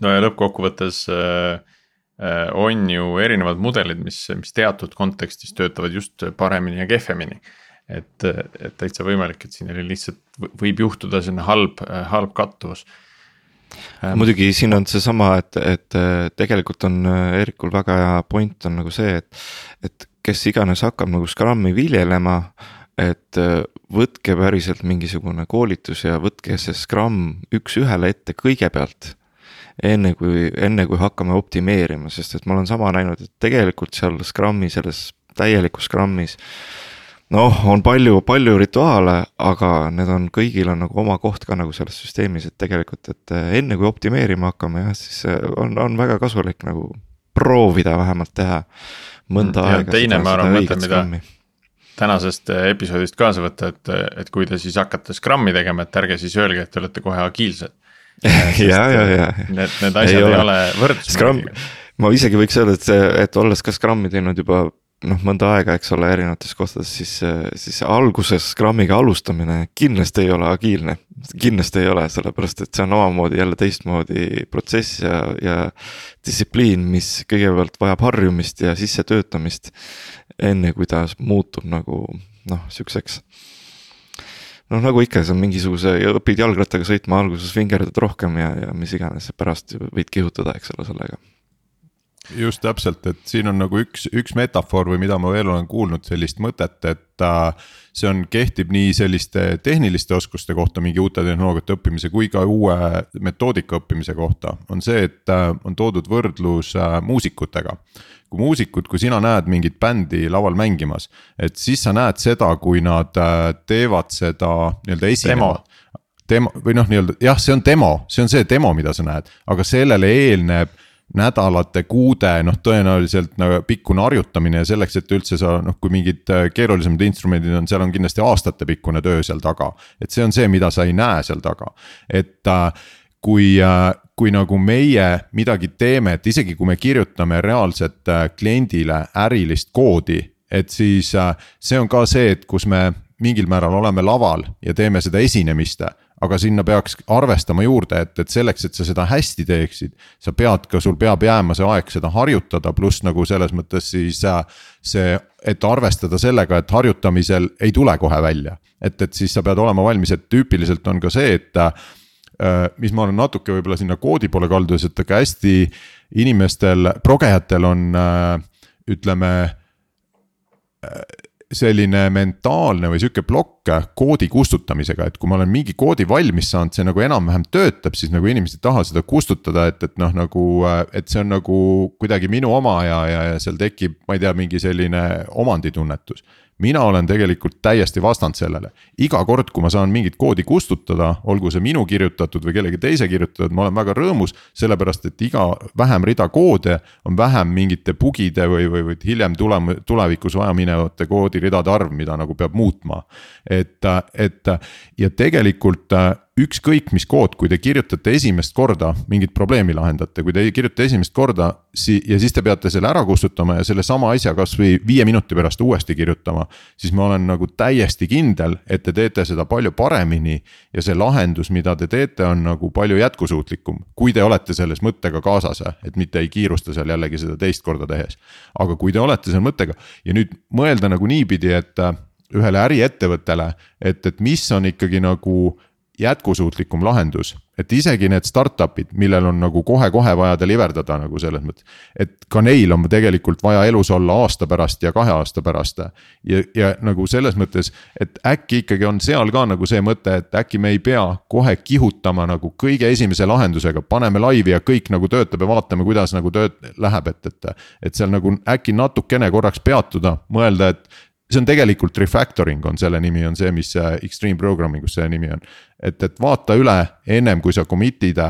no ja lõppkokkuvõttes Äh, on ju erinevad mudelid, mis, mis teatud kontekstis töötavad just paremini ja kehvemini. et, et täitsa võimalik, et siin oli lihtsalt, võib juhtuda selline halb, halb kattuvus. Ähm. muidugi siin on seesama, et, et tegelikult on Eerikul väga hea point on nagu see, et, et kes iganes hakkab nagu Scrumi viljelema et võtke päriselt mingisugune koolitus ja võtke see Scrum üks-ühele ette kõigepealt enne kui, enne kui hakkame optimeerima, sest et ma olen sama näinud, et tegelikult seal Scrumi, selles täielikus Scrumis. noh, on palju, palju rituaale, aga need on, kõigil on nagu oma koht ka nagu selles süsteemis, et tegelikult, et eh, enne kui optimeerima hakkame jah, siis eh, on, on väga kasulik nagu proovida vähemalt teha mõnda ja aega. teine, ma arvan, mõte, mida tänasest eh, episoodist kaasa võtta, et, et kui te siis hakkate Scrumi tegema, et ärge siis öelge, et te olete kohe agiilsed ja, ja, ja. Need, need asjad ei ole, ole võrdsus. ma isegi võiks öelda, et see, et olles ka Scrumi teinud juba noh, mõnda aega, eks ole, erinevates kohtades, siis, siis alguses Scrumiga alustamine kindlasti ei ole agiilne. kindlasti ei ole, sellepärast et see on omamoodi jälle teistmoodi protsess ja, ja distsipliin, mis kõigepealt vajab harjumist ja sissetöötamist. enne kui ta muutub nagu noh, sihukeseks noh, nagu ikka, see on mingisuguse, õpid jalgrattaga sõitma, alguses vingerdad rohkem ja, ja mis iganes, pärast võid kihutada, eks ole, sellega. just täpselt, et siin on nagu üks, üks metafoor või mida ma veel olen kuulnud sellist mõtet, et äh, see on, kehtib nii selliste tehniliste oskuste kohta mingi uute tehnoloogiate õppimise kui ka uue metoodika õppimise kohta. on see, et äh, on toodud võrdlus äh, muusikutega kui muusikud, kui sina näed mingit bändi laval mängimas, et siis sa näed seda, kui nad äh, teevad seda nii-öelda esinema. demo või noh, nii-öelda jah, see on demo, see on see demo, mida sa näed, aga sellele eelneb nädalate, kuude, noh, tõenäoliselt nagu pikkune harjutamine ja selleks, et üldse sa noh, kui mingid äh, keerulisemad instrumendid on, seal on kindlasti aastatepikkune töö seal taga. et see on see, mida sa ei näe seal taga, et äh, kui äh, kui nagu meie midagi teeme, et isegi kui me kirjutame reaalselt äh, kliendile ärilist koodi, et siis äh, see on ka see, et kus me mingil määral oleme laval ja teeme seda esinemist aga sinna peaks arvestama juurde, et, et selleks, et sa seda hästi teeksid, sa pead ka, sul peab jääma see aeg seda harjutada, pluss nagu selles mõttes siis see, et arvestada sellega, et harjutamisel ei tule kohe välja. et, et siis sa pead olema valmis, et tüüpiliselt on ka see, et mis ma olen natuke võib-olla sinna koodi poole kaldudes, et aga hästi inimestel, progejatel on äh, ütleme äh, selline mentaalne või sihuke plokk koodi kustutamisega, et kui ma olen mingi koodi valmis saanud, see nagu enam-vähem töötab, siis nagu inimesed ei taha seda kustutada, et, et noh, nagu. et see on nagu kuidagi minu oma ja, ja, ja seal tekib, ma ei tea, mingi selline omanditunnetus mina olen tegelikult täiesti vastand sellele. iga kord, kui ma saan mingit koodi kustutada, olgu see minu kirjutatud või kellegi teise kirjutatud, ma olen väga rõõmus. sellepärast, et iga vähem rida koode on vähem mingite bugide või, või, või hiljem tulema, tulevikus vajaminevate koodiridade arv, mida nagu peab muutma. et, et ja tegelikult ükskõik mis kood, kui te kirjutate esimest korda mingit probleemi lahendate, kui te kirjutate esimest korda. Si-, ja siis te peate selle ära kustutama ja sellesama asja kasvõi viie minuti pärast uuesti kirjutama. siis ma olen nagu täiesti kindel, et te teete seda palju paremini. ja see lahendus, mida te teete, on nagu palju jätkusuutlikum, kui te olete selles mõttega kaasas, et mitte ei kiirusta seal jällegi seda teist korda tehes. aga kui te olete selle mõttega ja nüüd mõelda nagu niipidi, et ühele äriettevõttele, et, et mis on ikkagi nagu jätkusuutlikum lahendus. et isegi need startup'id, millel on nagu kohe-kohe vaja deliver dada nagu selles mõttes. et ka neil on tegelikult vaja elus olla aasta pärast ja kahe aasta pärast. ja, ja nagu selles mõttes, et äkki ikkagi on seal ka nagu see mõte, et äkki me ei pea kohe kihutama nagu kõige esimese lahendusega, paneme laivi ja kõik nagu töötab ja vaatame, kuidas nagu tööd läheb, et, et. et seal nagu äkki natukene korraks peatuda, mõelda, et see on tegelikult refactoring on selle nimi, on see, mis extreme programming us selle nimi on. et, et vaata üle ennem kui sa commit'id.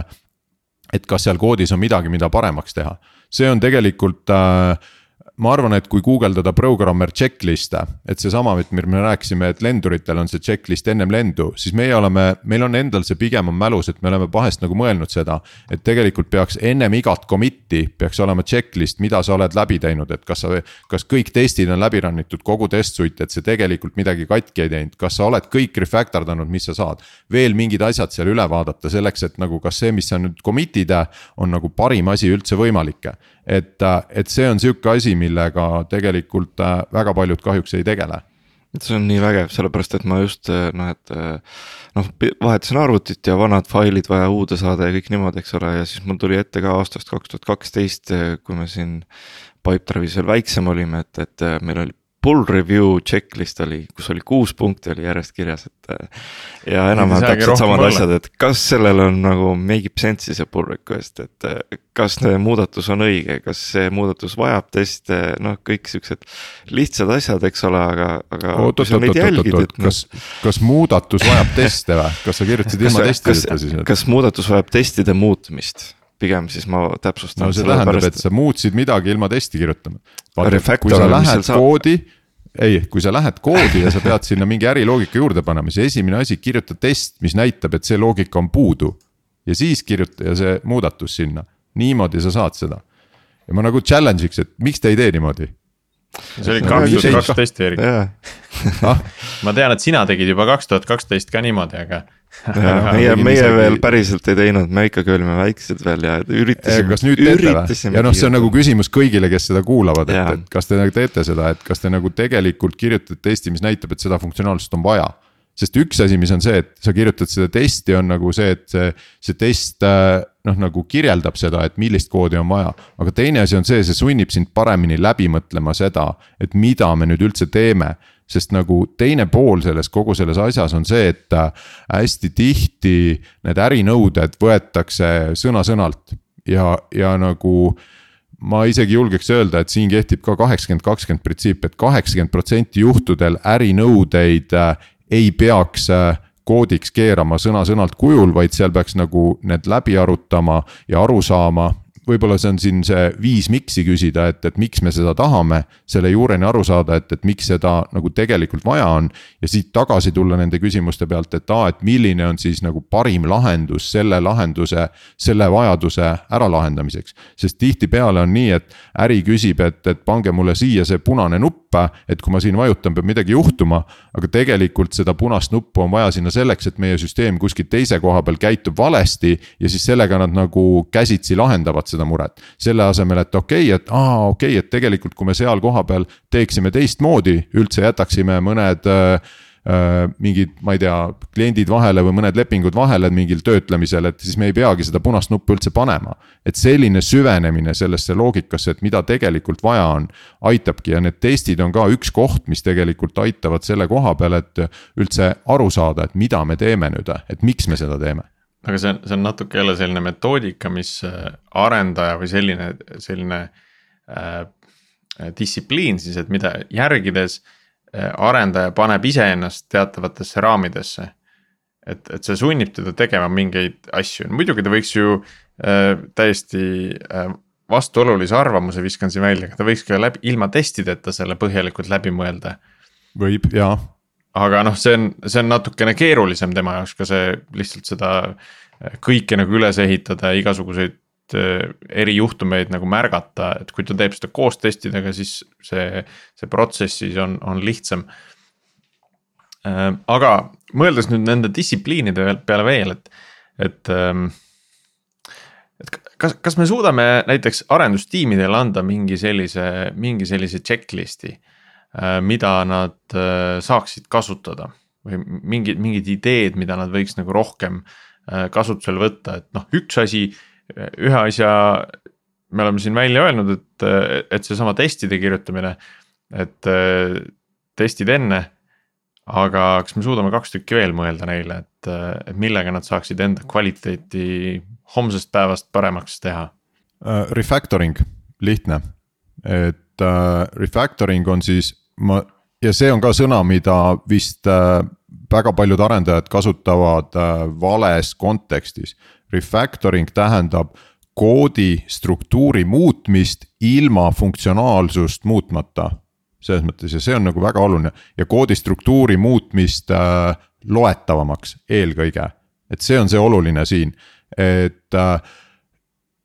et kas seal koodis on midagi, mida paremaks teha, see on tegelikult äh, ma arvan, et kui guugeldada programmer checklist'e, et seesama, et me rääkisime, et lenduritel on see checklist ennem lendu, siis meie oleme, meil on endal see pigem on mälus, et me oleme vahest nagu mõelnud seda. et tegelikult peaks ennem igat commit'i peaks olema checklist, mida sa oled läbi teinud, et kas sa, kas kõik testid on läbi run itud, kogu test suite, et see tegelikult midagi katki ei teinud, kas sa oled kõik refactor danud, mis sa saad. veel mingid asjad seal üle vaadata selleks, et nagu kas see, mis sa nüüd commit'id, on nagu parim asi üldse võimalik. Et, et see on sihuke asi, millega tegelikult äh, väga paljud kahjuks ei tegele. See on nii vägev, sellepärast et ma just äh, noh, et äh, noh, vahetasin arvutit ja vanad failid vaja uude saada ja kõik niimoodi, eks ole, ja siis mul tuli ette ka aastast kaks tuhat kaksteist, kui me siin Pipedrive'is veel väiksem olime, et, et meil oli pull review checklist oli, kus oli kuus punkti oli järjest kirjas, et. ja enam-vähem täpselt samad asjad, et kas sellel on nagu make ib sense'i see pull request, et kas see muudatus on õige, kas see muudatus vajab teste, noh, kõik siuksed lihtsad asjad, eks ole, aga, aga. oot, oot, oot, oot, oot, oot, kas, kas muudatus vajab teste või, kas sa kirjutasid ilma testideta siis? kas muudatus vajab testide muutmist? Pigem siis ma täpsustan. no see tähendab, et sa muutsid midagi ilma testi kirjutamata. kui sa lähed koodi, ei, kui sa lähed koodi ja sa pead sinna mingi äriloogika juurde panema, siis esimene asi, kirjuta test, mis näitab, et see loogika on puudu. ja siis kirjuta ja see muudatus sinna, niimoodi sa saad seda. ja ma nagu challenge iks, et miks te ei tee niimoodi see oli kaks tuhat kaksteist, Erik. Ah. ma tean, et sina tegid juba kaks tuhat kaksteist ka niimoodi, aga. Meie, meie veel päriselt ei teinud, me ikkagi olime väiksed veel ja üritasime. kas nüüd teete või? ja noh, see on nagu küsimus kõigile, kes seda kuulavad, et, et kas te nagu teete seda, et kas te nagu tegelikult kirjutate testi, mis näitab, et seda funktsionaalsust on vaja sest üks asi, mis on see, et sa kirjutad seda testi, on nagu see, et see, see test äh, noh, nagu kirjeldab seda, et millist koodi on vaja. aga teine asi on see, see sunnib sind paremini läbi mõtlema seda, et mida me nüüd üldse teeme. Sest nagu teine pool selles kogu selles asjas on see, et äh, hästi tihti need ärinõuded võetakse sõna-sõnalt. Ja, ja nagu ma isegi julgeks öelda, et siin kehtib ka kaheksakümmend, kakskümmend printsiip et, et kaheksakümmend protsenti juhtudel ärinõudeid äh, ei peaks äh, koodiks keerama sõna-sõnalt kujul, vaid seal peaks nagu need läbi arutama ja aru saama, võib-olla see on siin see viis miks'i küsida, et, et miks me seda tahame. selle juureni aru saada, et, et miks seda nagu tegelikult vaja on. ja siit tagasi tulla nende küsimuste pealt, et aa, et milline on siis nagu parim lahendus selle lahenduse, selle vajaduse ära lahendamiseks. sest tihtipeale on nii, et äri küsib, et, et pange mulle siia see punane nupp, et kui ma siin vajutan, peab midagi juhtuma. aga tegelikult seda punast nuppu on vaja sinna selleks, et meie süsteem kuskil teise koha peal käitub valesti ja siis sellega nad nagu käsitsi lahendavad seda muret. selle asemel, et okei okay,, et aa, okei okay,, et tegelikult, kui me seal kohapeal teeksime teistmoodi, üldse jätaksime mõned äh, äh, mingid, ma ei tea, kliendid vahele või mõned lepingud vahele mingil töötlemisel, et siis me ei peagi seda punast nuppu üldse panema. et selline süvenemine sellesse loogikasse, et mida tegelikult vaja on, aitabki ja need testid on ka üks koht, mis tegelikult aitavad selle koha peal, et üldse aru saada, et mida me teeme nüüd, et miks me seda teeme aga see on, see on natuke jälle selline metoodika, mis äh, arendaja või selline, selline äh, distsipliin siis, et mida järgides äh, arendaja paneb iseennast teatavatesse raamidesse. et, et see sunnib teda tegema mingeid asju, muidugi ta võiks ju äh, täiesti äh, vastuolulise arvamuse viskan siin välja, aga ta võiks ka läbi, ilma testideta selle põhjalikult läbi mõelda. võib, jaa aga noh, see on, see on natukene keerulisem tema jaoks ka see lihtsalt seda äh, kõike nagu üles ehitada ja igasuguseid äh, erijuhtumeid nagu märgata, et kui ta teeb seda koos testidega, siis see, see protsess siis on, on lihtsam. Äh, aga mõeldes nüüd nende distsipliinide peale veel, et, et. Ähm, et kas, kas me suudame näiteks arendustiimidele anda mingi sellise, mingi sellise checklist'i mida nad äh, saaksid kasutada või mingid, mingid ideed, mida nad võiks nagu rohkem äh, kasutusele võtta, et noh, üks asi, ühe asja me oleme siin välja öelnud, et, et seesama testide kirjutamine, et testid enne. aga kas me suudame kaks tükki veel mõelda neile, et, et millega nad saaksid enda kvaliteeti homsest päevast paremaks teha uh,? Refactoring, lihtne, et uh, refactoring on siis ma ja see on ka sõna, mida vist äh, väga paljud arendajad kasutavad äh, vales kontekstis. Refactoring tähendab koodi struktuuri muutmist ilma funktsionaalsust muutmata. selles mõttes ja see on nagu väga oluline ja koodi struktuuri muutmist äh, loetavamaks eelkõige. et see on see oluline siin, et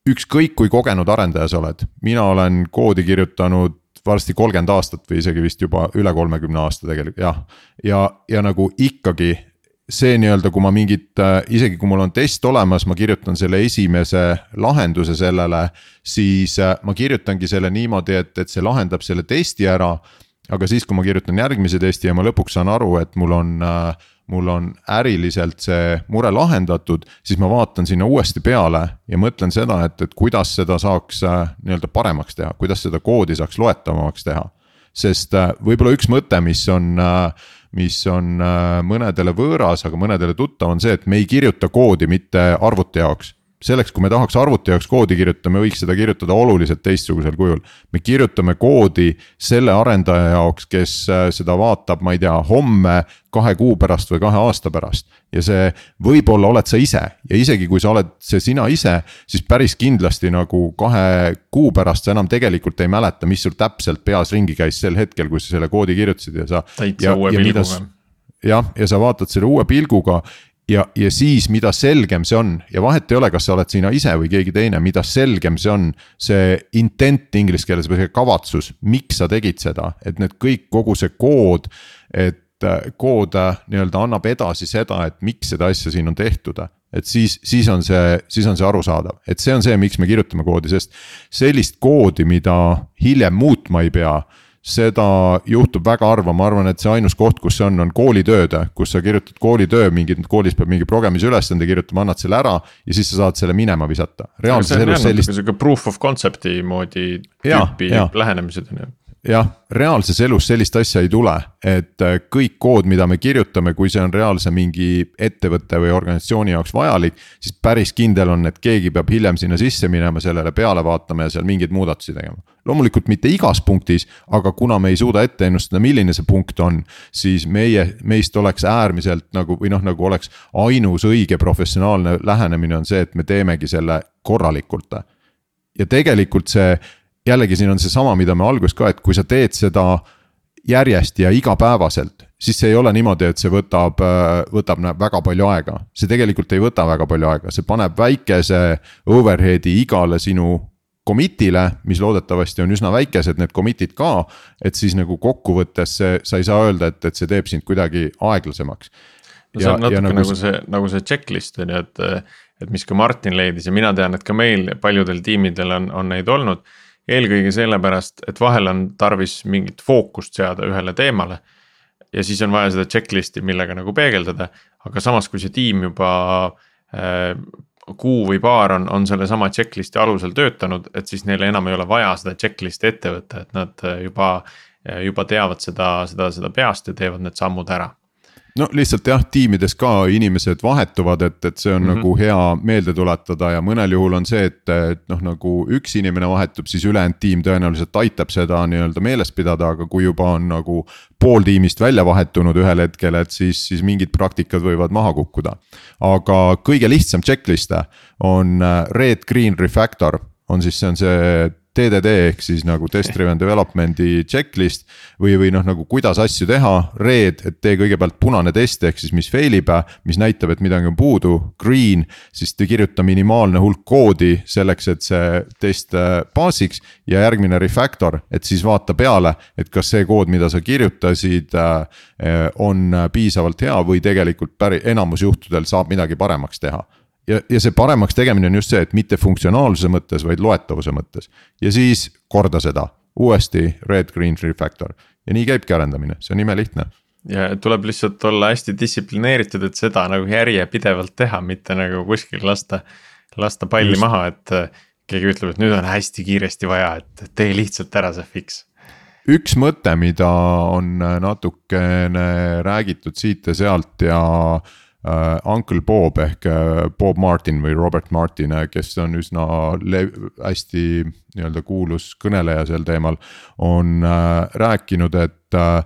ükskõik kui kogenud arendaja sa oled, mina olen koodi kirjutanud varsti kolmkümmend aastat või isegi vist juba üle kolmekümne aasta tegelikult jah. ja, ja nagu ikkagi see nii-öelda, kui ma mingit, äh, isegi kui mul on test olemas, ma kirjutan selle esimese lahenduse sellele. siis äh, ma kirjutangi selle niimoodi, et, et see lahendab selle testi ära. aga siis, kui ma kirjutan järgmise testi ja ma lõpuks saan aru, et mul on äh, mul on äriliselt see mure lahendatud, siis ma vaatan sinna uuesti peale ja mõtlen seda, et, et kuidas seda saaks nii-öelda paremaks teha, kuidas seda koodi saaks loetavamaks teha. sest võib-olla üks mõte, mis on äh, mis on äh, mõnedele võõras, aga mõnedele tuttav, on see, et me ei kirjuta koodi mitte arvuti jaoks selleks, kui me tahaks arvuti jaoks koodi kirjutada, me võiks seda kirjutada oluliselt teistsugusel kujul. me kirjutame koodi selle arendaja jaoks, kes äh, seda vaatab, ma ei tea, homme, kahe kuu pärast või kahe aasta pärast. ja see võib-olla oled sa ise ja isegi kui sa oled see sina ise, siis päris kindlasti nagu kahe kuu pärast sa enam tegelikult ei mäleta, mis sul täpselt peas ringi käis sel hetkel, kui sa selle koodi kirjutasid ja sa. täitsa uue pilguga jah, ja sa vaatad selle uue pilguga ja, ja siis, mida selgem see on ja vahet ei ole, kas sa oled sina ise või keegi teine, mida selgem see on. see intent inglise keeles või see kavatsus, miks sa tegid seda, et need kõik, kogu see kood. et äh, kood äh, nii-öelda annab edasi seda, et miks seda asja siin on tehtud et siis, siis on see, siis on see arusaadav, et see on see, miks me kirjutame koodi, sest sellist koodi, mida hiljem muutma ei pea seda juhtub väga harva, ma arvan, et see ainus koht, kus see on, on koolitööd, kus sa kirjutad koolitöö, mingi, koolis peab mingi programmisülesande kirjutama, annad selle ära ja siis sa saad selle minema visata. reaalses elus sellist. sihuke proof of concept'i moodi tüüpi lähenemised on ju jah, reaalses elus sellist asja ei tule, et äh, kõik kood, mida me kirjutame, kui see on reaalse mingi ettevõtte või organisatsiooni jaoks vajalik. siis päris kindel on, et keegi peab hiljem sinna sisse minema, sellele peale vaatama ja seal mingeid muudatusi tegema. loomulikult mitte igas punktis, aga kuna me ei suuda ette ennustada, milline see punkt on. siis meie, meist oleks äärmiselt nagu või noh, nagu oleks ainus õige professionaalne lähenemine on see, et me teemegi selle korralikult ja tegelikult see jällegi siin on seesama, mida me alguses ka, et kui sa teed seda järjest ja igapäevaselt, siis see ei ole niimoodi, et see võtab, võtab väga palju aega. see tegelikult ei võta väga palju aega, see paneb väikese overhead'i igale sinu commit'ile, mis loodetavasti on üsna väikesed, need commit'id ka. et siis nagu kokkuvõttes see, sa ei saa öelda, et, et see teeb sind kuidagi aeglasemaks. no see on natuke nagu, nagu see, nagu see checklist on ju, et, et mis ka Martin leidis ja mina tean, et ka meil paljudel tiimidel on, on neid olnud eelkõige sellepärast, et vahel on tarvis mingit fookust seada ühele teemale. ja siis on vaja seda checklist'i, millega nagu peegeldada, aga samas, kui see tiim juba äh, kuu või paar on, on sellesama checklist'i alusel töötanud, et siis neil enam ei ole vaja seda checklist'i ette võtta, et nad äh, juba, juba teavad seda, seda, seda peast ja teevad need sammud ära no lihtsalt jah, tiimides ka inimesed vahetuvad, et, et see on mm -hmm. nagu hea meelde tuletada ja mõnel juhul on see, et, et noh, nagu üks inimene vahetub, siis ülejäänud tiim tõenäoliselt aitab seda nii-öelda meeles pidada, aga kui juba on nagu pool tiimist välja vahetunud ühel hetkel, et siis, siis mingid praktikad võivad maha kukkuda. aga kõige lihtsam checklist on äh, red, green, refactor on siis, see on see TDD ehk siis nagu test driven development'i checklist. või, või noh, nagu kuidas asju teha, red, et tee kõigepealt punane test, ehk siis mis fail ib, mis näitab, et midagi on puudu. Green, siis kirjuta minimaalne hulk koodi selleks, et see test äh, ja järgmine refactor, et siis vaata peale, et kas see kood, mida sa kirjutasid, äh, on piisavalt hea või tegelikult päri-, enamus juhtudel saab midagi paremaks teha ja, ja see paremaks tegemine on just see, et mitte funktsionaalsuse mõttes, vaid loetavuse mõttes. ja siis korda seda uuesti red, green, refactor ja nii käibki arendamine, see on imelihtne ja tuleb lihtsalt olla hästi distsiplineeritud, et seda nagu järjepidevalt teha, mitte nagu kuskil lasta, lasta palli Just. maha, et äh, keegi ütleb, et nüüd on hästi kiiresti vaja, et tee lihtsalt ära see fix. üks mõte, mida on natukene räägitud siit ja sealt ja äh, Uncle Bob ehk uh, Bob Martin või Robert Martin, äh, kes on üsna hästi nii-öelda kuulus kõneleja sel teemal. on uh, rääkinud, et uh,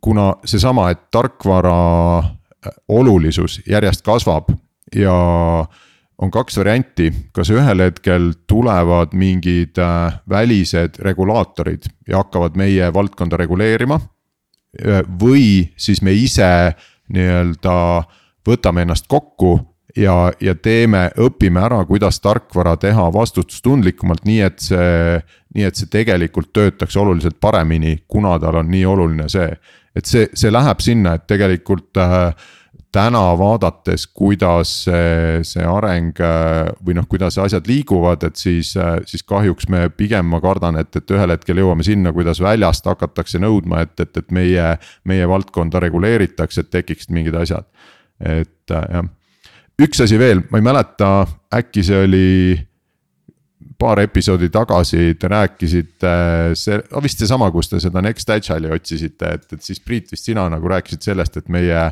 kuna seesama, et tarkvara olulisus järjest kasvab ja on kaks varianti, kas ühel hetkel tulevad mingid äh, välised regulaatorid ja hakkavad meie valdkonda reguleerima. või siis me ise nii-öelda võtame ennast kokku ja, ja teeme, õpime ära, kuidas tarkvara teha vastutustundlikumalt, nii et see, nii et see tegelikult töötaks oluliselt paremini, kuna tal on nii oluline see. et see, see läheb sinna, et tegelikult äh, täna vaadates, kuidas see, see areng äh, või noh, kuidas asjad liiguvad, et siis, äh, siis kahjuks me pigem ma kardan, et, et ühel hetkel jõuame sinna, kuidas väljast hakatakse nõudma, et, et, et meie, meie valdkonda reguleeritakse, et tekiksid mingid asjad. et äh, jah, üks asi veel, ma ei mäleta, äkki see oli paar episoodi tagasi te rääkisite, see, vist seesama, kus te seda Next Agile'i otsisite, et, et siis Priit vist sina nagu rääkisid sellest, et meie.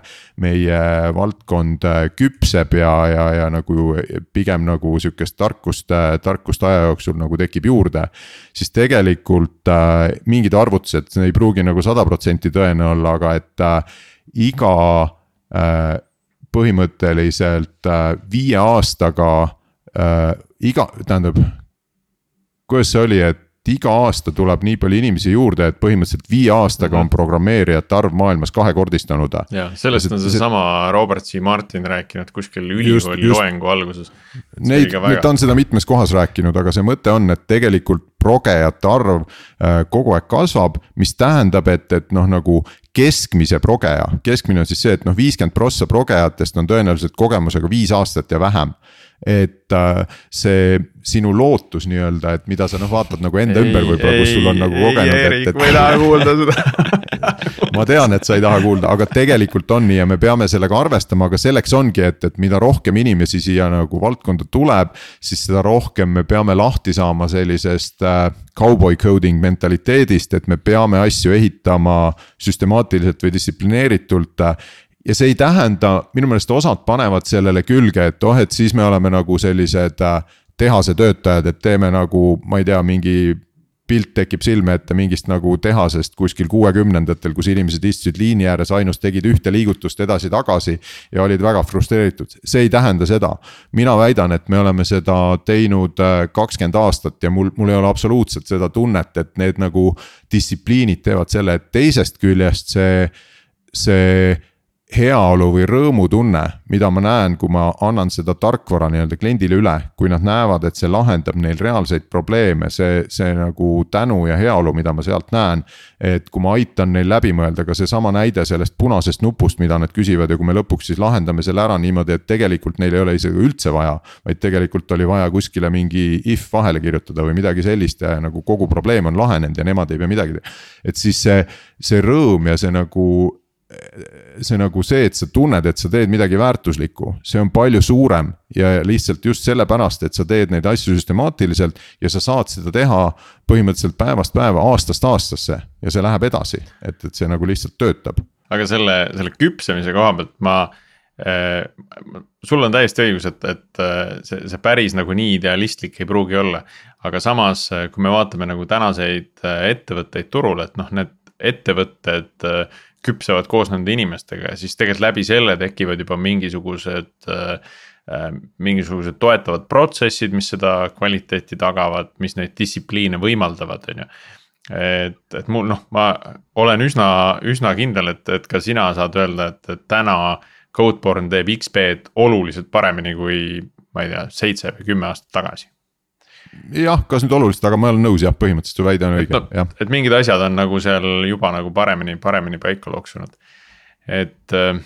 meie valdkond küpseb ja, ja, ja nagu pigem nagu sihukest tarkust, tarkust aja jooksul nagu tekib juurde. siis tegelikult äh, mingid arvutused, ei pruugi nagu sada protsenti tõene olla, aga et äh, iga äh, põhimõtteliselt äh, viie aastaga äh, iga, tähendab kuidas see oli, et iga aasta tuleb nii palju inimesi juurde, et põhimõtteliselt viie aastaga on mhm. programmeerijate arv maailmas kahekordistanud. ja sellest on seesama see... Robert C Martin rääkinud kuskil ülikooli loengu alguses. Neid, ta on seda mitmes kohas rääkinud, aga see mõte on, et tegelikult progejate arv äh, kogu aeg kasvab, mis tähendab, et, et noh, nagu keskmise progeja, keskmine on siis see, et noh, viiskümmend prossa progejatest on tõenäoliselt kogemusega viis aastat ja vähem et äh, see sinu lootus nii-öelda, et mida sa noh, vaatad nagu enda ei, ümber võib-olla, kus sul on nagu kogenud. Erik, ma ei taha kuulda seda ma tean, et sa ei taha kuulda, aga tegelikult on nii ja me peame sellega arvestama, aga selleks ongi, et, et mida rohkem inimesi siia nagu valdkonda tuleb. siis seda rohkem me peame lahti saama sellisest äh, cowboy coding mentaliteedist, et me peame asju ehitama süstemaatiliselt või distsiplineeritult ja see ei tähenda, minu meelest osad panevad sellele külge, et oh, et siis me oleme nagu sellised äh, tehase töötajad, et teeme nagu, ma ei tea, mingi pilt tekib silme ette mingist nagu tehasest kuskil kuuekümnendatel, kus inimesed istusid liini ääres, ainult tegid ühte liigutust edasi-tagasi. ja olid väga frustreeritud, see ei tähenda seda. mina väidan, et me oleme seda teinud äh, kakskümmend aastat ja mul, mul ei ole absoluutselt seda tunnet, et need nagu distsipliinid teevad selle, et teisest küljest see, see heaolu või rõõmutunne, mida ma näen, kui ma annan seda tarkvara nii-öelda kliendile üle, kui nad näevad, et see lahendab neil reaalseid probleeme, see, see nagu tänu ja heaolu, mida ma sealt näen. et kui ma aitan neil läbi mõelda ka seesama näide sellest punasest nupust, mida nad küsivad ja kui me lõpuks siis lahendame selle ära niimoodi, et tegelikult neil ei ole isegi üldse vaja. vaid tegelikult oli vaja kuskile mingi if vahele kirjutada või midagi sellist ja nagu kogu probleem on lahenenud ja nemad ei pea midagi. et siis see, see rõõm ja see nagu see nagu see, et sa tunned, et sa teed midagi väärtuslikku, see on palju suurem ja lihtsalt just sellepärast, et sa teed neid asju süstemaatiliselt ja sa saad seda teha põhimõtteliselt päevast päeva, aastast aastasse ja see läheb edasi, et, et see nagu lihtsalt töötab. aga selle, selle küpsemise koha pealt ma äh,, sul on täiesti õigus, et, et äh, see, see päris nagu nii idealistlik ei pruugi olla. aga samas, äh, kui me vaatame nagu tänaseid ettevõtteid turul, et noh, need ettevõtted küpsevad koos nende inimestega ja siis tegelikult läbi selle tekivad juba mingisugused äh, äh,. mingisugused toetavad protsessid, mis seda kvaliteeti tagavad, mis neid distsipliine võimaldavad, on ju et, et mul noh, ma olen üsna, üsna kindel, et, et ka sina saad öelda, et, et täna Codeborn teeb XP-d oluliselt paremini kui ma ei tea, seitse või kümme aastat tagasi jah, kas nüüd oluliselt, aga ma olen nõus jah, põhimõtteliselt su väide on õige, jah. et mingid asjad on nagu seal juba nagu paremini, paremini paika loksunud. et, äh,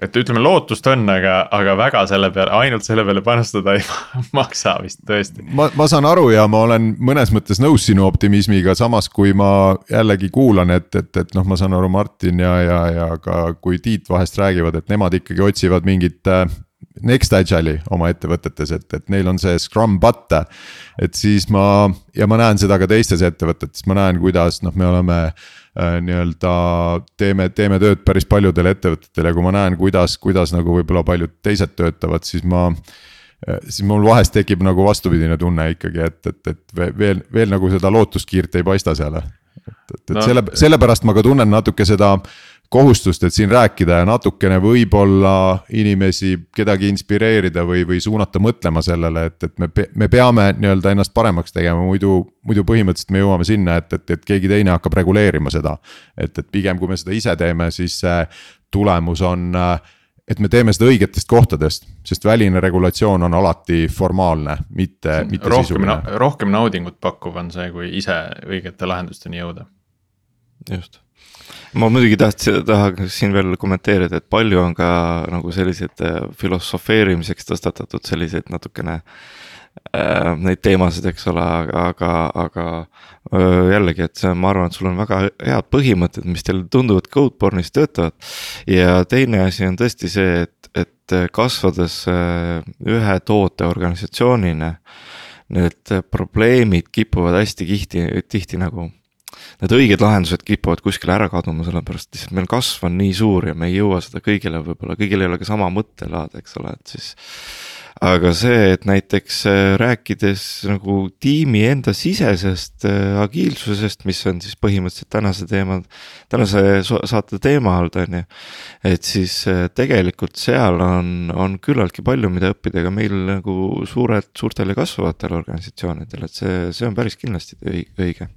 et ütleme, lootust on, aga, aga väga selle peale, ainult selle peale panustada ei maksa vist tõesti. ma, ma saan aru ja ma olen mõnes mõttes nõus sinu optimismiga, samas kui ma jällegi kuulan, et, et, et noh, ma saan aru, Martin ja, ja, ja ka kui Tiit vahest räägivad, et nemad ikkagi otsivad mingit äh, Next Agile'i oma ettevõtetes, et, et neil on see Scrum butt. et siis ma ja ma näen seda ka teistes ettevõtetes, ma näen, kuidas noh, me oleme äh, nii-öelda teeme, teeme tööd päris paljudele ettevõtetele, kui ma näen, kuidas, kuidas nagu võib-olla paljud teised töötavad, siis ma äh, siis mul vahest tekib nagu vastupidine tunne ikkagi, et, et, et veel, veel nagu seda lootuskiirt ei paista seal. et, et, et no. selle, sellepärast ma ka tunnen natuke seda kohustust, et siin rääkida ja natukene võib-olla inimesi, kedagi inspireerida või, või suunata mõtlema sellele, et, et me, me peame nii-öelda ennast paremaks tegema, muidu, muidu põhimõtteliselt me jõuame sinna, et, et, et keegi teine hakkab reguleerima seda. et, et pigem, kui me seda ise teeme, siis see tulemus on et me teeme seda õigetest kohtadest, sest väline regulatsioon on alati formaalne, mitte, mitte rohkem, sisuline. rohkem naudingut pakkuv on see, kui ise õigete lahendusteni jõuda. just ma muidugi tahtsin, tahaksin veel kommenteerida, et palju on ka nagu selliseid äh, filosofeerimiseks tõstatatud selliseid natukene äh, neid teemasid, eks ole, aga, aga, äh, jällegi, et see, ma arvan, et sul on väga head põhimõtted, mis teile tunduvad Codeborne'is töötavad. ja teine asi on tõesti see, et, et kasvades äh, ühe tooteorganisatsioonina, need probleemid kipuvad hästi tihti, tihti nagu need õiged lahendused kipuvad kuskile ära kaduma, sellepärast lihtsalt meil kasv on nii suur ja me ei jõua seda kõigile võib-olla, kõigil ei ole ka sama mõttelaad, eks ole, et siis. aga see, et näiteks äh, rääkides nagu tiimi enda sisesest äh, agiilsusest, mis on siis põhimõtteliselt tänase teema, tänase saate teema all, on ju. et siis äh, tegelikult seal on, on küllaltki palju, mida õppida ka meil nagu suurelt, suurtel ja kasvavatel organisatsioonidel, et see, see on päris kindlasti õige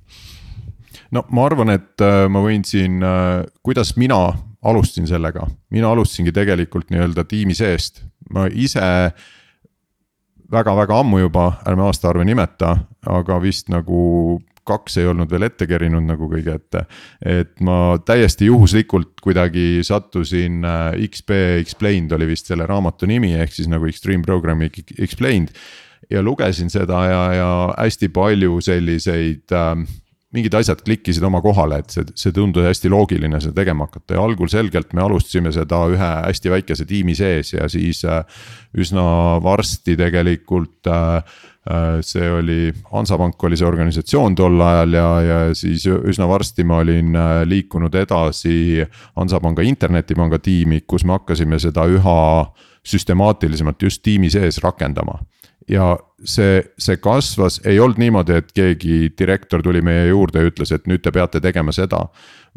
no ma arvan, et äh, ma võin siin, äh, kuidas mina alustasin sellega, mina alustasingi tegelikult nii-öelda tiimi seest, ma ise väga-väga ammu juba, ärme aastaarve nimeta, aga vist nagu kaks ei olnud veel ette kerinud nagu kõige ette. et ma täiesti juhuslikult kuidagi sattusin äh, XP Explained oli vist selle raamatu nimi, ehk siis nagu Extreme Programming Explained. ja lugesin seda ja, ja hästi palju selliseid äh, mingid asjad klikkisid oma kohale, et see, see tundus hästi loogiline seda tegema hakata. ja algul selgelt me alustasime seda ühe hästi väikese tiimi sees ja siis äh, üsna varsti tegelikult äh, äh, see oli, Hansapank oli see organisatsioon tol ajal ja, ja siis üsna varsti ma olin liikunud edasi Hansapanga internetipanga tiimi, kus me hakkasime seda üha süstemaatilisemalt just tiimi sees rakendama ja see, see kasvas, ei olnud niimoodi, et keegi direktor tuli meie juurde ja ütles, et nüüd te peate tegema seda.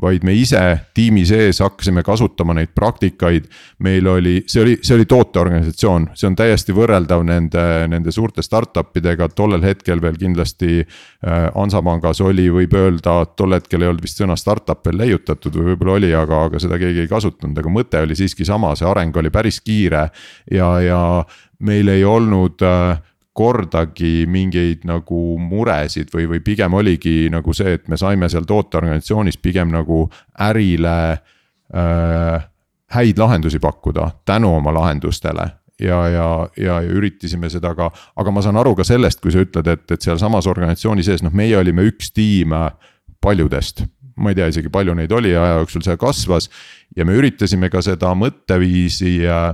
Vaid me ise tiimi sees hakkasime kasutama neid praktikaid, meil oli, see oli, see oli tooteorganisatsioon, see on täiesti võrreldav nende, nende suurte startup idega, tollel hetkel veel kindlasti äh,. Hansapangas oli, võib öelda, tol hetkel ei olnud vist sõna startup veel leiutatud või võib-olla oli, aga, aga seda keegi ei kasutanud, aga mõte oli siiski sama, see areng oli päris kiire. Ja, ja meil ei olnud äh, kordagi mingeid nagu muresid või, või pigem oligi nagu see, et me saime seal tooteorganisatsioonis pigem nagu ärile äh, häid lahendusi pakkuda tänu oma lahendustele. Ja, ja, ja, ja üritasime seda ka, aga ma saan aru ka sellest, kui sa ütled, et, et sealsamas organisatsiooni sees, noh, meie olime üks tiim äh, paljudest. ma ei tea isegi, palju neid oli, aja jooksul see kasvas. Ja me üritasime ka seda mõtteviisi äh,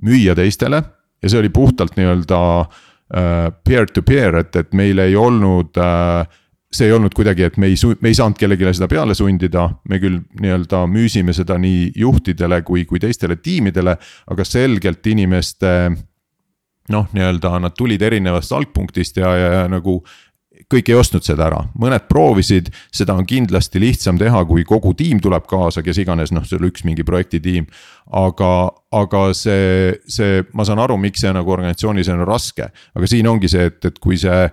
müüa teistele. Ja see oli puhtalt nii-öelda äh, peer-to-peer, et, et meil ei olnud äh, see ei olnud kuidagi, et me ei, me ei saanud kellelegi seda peale sundida, me küll nii-öelda müüsime seda nii juhtidele kui, kui teistele tiimidele, aga selgelt inimeste noh, nii-öelda nad tulid erinevast algpunktist ja, ja, ja nagu kõik ei ostnud seda ära, mõned proovisid, seda on kindlasti lihtsam teha, kui kogu tiim tuleb kaasa, kes iganes, noh, see oli üks mingi projektitiim. aga, aga see, see, ma saan aru, miks see nagu organisatsioonis on raske, aga siin ongi see, et, et kui see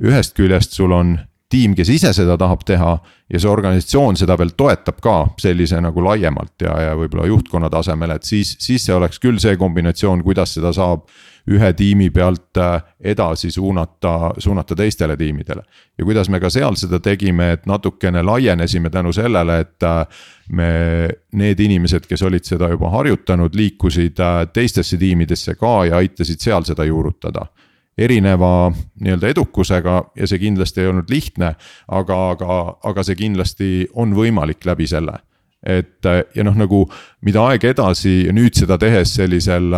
ühest küljest sul on tiim, kes ise seda tahab teha ja see organisatsioon seda veel toetab ka sellise nagu laiemalt ja, ja võib-olla juhtkonna tasemel, et siis, siis see oleks küll see kombinatsioon, kuidas seda saab ühe tiimi pealt äh, edasi suunata, suunata teistele tiimidele. ja kuidas me ka seal seda tegime, et natukene laienesime tänu sellele, et äh, me, need inimesed, kes olid seda juba harjutanud, liikusid äh, teistesse tiimidesse ka ja aitasid seal seda juurutada erineva nii-öelda edukusega ja see kindlasti ei olnud lihtne, aga, aga, aga see kindlasti on võimalik läbi selle. et ja noh, nagu mida aeg edasi ja nüüd seda tehes sellisel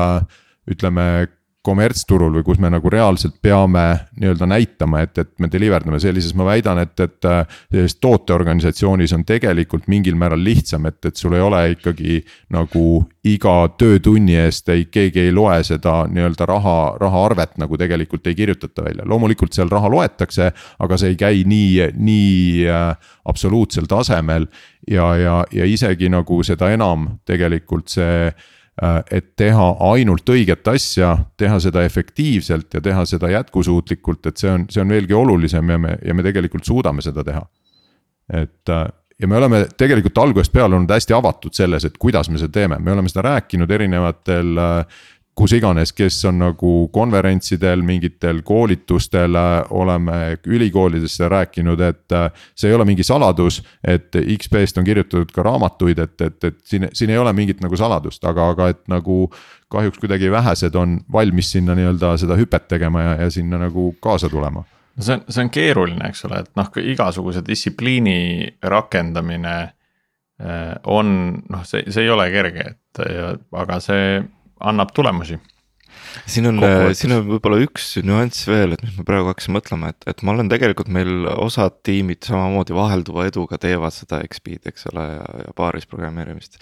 ütleme kommertsturul või kus me nagu reaalselt peame nii-öelda näitama, et, et me deliver dame, sellises ma väidan, et, et. sellises tooteorganisatsioonis on tegelikult mingil määral lihtsam, et, et sul ei ole ikkagi nagu iga töötunni eest ei, keegi ei loe seda nii-öelda raha, rahaarvet nagu tegelikult ei kirjutata välja, loomulikult seal raha loetakse. aga see ei käi nii, nii äh, absoluutsel tasemel ja, ja, ja isegi nagu seda enam tegelikult see äh, et teha ainult õiget asja, teha seda efektiivselt ja teha seda jätkusuutlikult, et see on, see on veelgi olulisem ja me, ja me tegelikult suudame seda teha. et äh, ja me oleme tegelikult algusest peale olnud hästi avatud selles, et kuidas me seda teeme, me oleme seda rääkinud erinevatel äh, kus iganes, kes on nagu konverentsidel, mingitel koolitustel oleme ülikoolidesse rääkinud, et äh, see ei ole mingi saladus. et XP-st on kirjutatud ka raamatuid, et, et, et siin, siin ei ole mingit nagu saladust, aga, aga et nagu. kahjuks kuidagi vähesed on valmis sinna nii-öelda seda hüpet tegema ja, ja sinna nagu kaasa tulema no see on, see on keeruline, eks ole, et noh, igasuguse distsipliini rakendamine äh, on noh, see, see ei ole kerge, et ja, aga see annab tulemusi. Siin on, siin on võib-olla üks nüanss veel, et mis ma praegu hakkasin mõtlema, et, et ma olen tegelikult meil osad tiimid samamoodi vahelduva eduga teevad seda XP-d, eks ole, ja, ja paaris programmeerimist.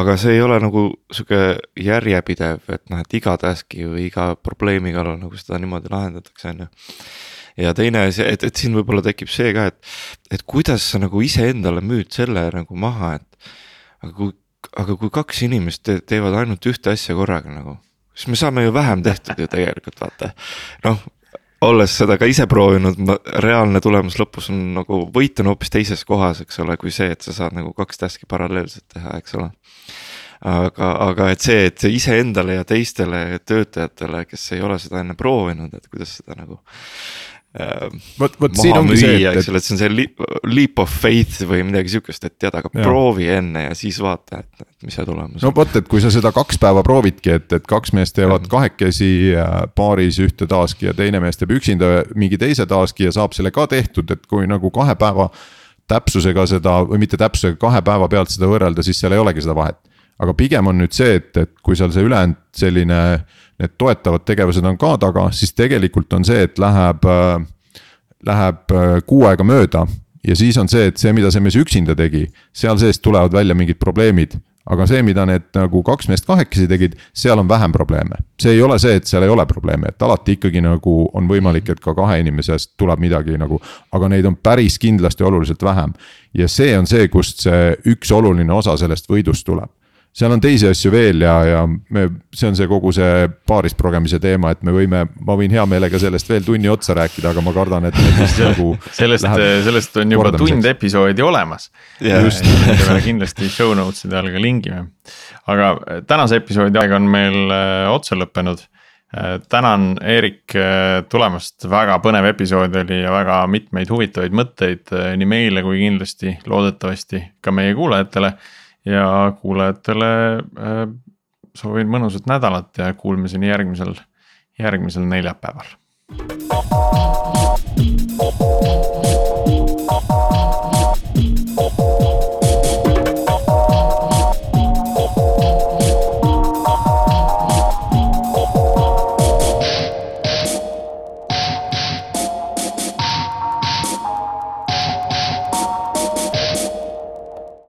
aga see ei ole nagu sihuke järjepidev, et noh, et iga task'i või iga probleemi kallal nagu seda niimoodi lahendatakse, on ju. Ja teine asi, et, et siin võib-olla tekib see ka, et, et kuidas sa nagu iseendale müüd selle nagu maha, et aga kui aga kui kaks inimest te teevad ainult ühte asja korraga nagu, siis me saame ju vähem tehtud ju tegelikult vaata. noh, olles seda ka ise proovinud, reaalne tulemus lõpus on nagu võit on hoopis teises kohas, eks ole, kui see, et sa saad nagu kaks task'i paralleelselt teha, eks ole. aga, aga et see, et iseendale ja teistele töötajatele, kes ei ole seda enne proovinud, et kuidas seda nagu vot, vot siin ongi see, et, et. et see on see leap of faith või midagi sihukest, et tead, aga ja. proovi enne ja siis vaata, et, et mis see tulemus on. no vot, et kui sa seda kaks päeva proovidki, et, et kaks meest teevad ja. kahekesi paaris ühte task'i ja teine mees teeb üksinda mingi teise task'i ja saab selle ka tehtud, et kui nagu kahe päeva. täpsusega seda või mitte täpsusega, kahe päeva pealt seda võrrelda, siis seal ei olegi seda vahet. aga pigem on nüüd see, et, et kui seal see ülejäänud selline need toetavad tegevused on ka taga, siis tegelikult on see, et läheb, äh, läheb äh, kuu aega mööda. ja siis on see, et see, mida see mees üksinda tegi, seal sees tulevad välja mingid probleemid aga see, mida need nagu kaks meest kahekesi tegid, seal on vähem probleeme. see ei ole see, et seal ei ole probleeme, et alati ikkagi nagu on võimalik, et ka kahe inimesest tuleb midagi nagu. aga neid on päris kindlasti oluliselt vähem. ja see on see, kust see üks oluline osa sellest võidust tuleb seal on teisi asju veel ja, ja me, see on see kogu see paarist progemise teema, et me võime, ma võin hea meelega sellest veel tunni otsa rääkida, aga ma kardan, et nagu sellest, sellest on juba tund episoodi olemas. Yeah.. just, me kindlasti show notes'ide all ka lingime. aga tänase episoodi aeg on meil äh, otsa lõppenud. Äh, tänan, Eerik, äh, tulemast, väga põnev episood oli ja väga mitmeid huvitavaid mõtteid nii meile kui kindlasti loodetavasti ka meie kuulajatele ja kuulajatele äh, soovin mõnusat nädalat ja kuulmiseni järgmisel, järgmisel neljapäeval.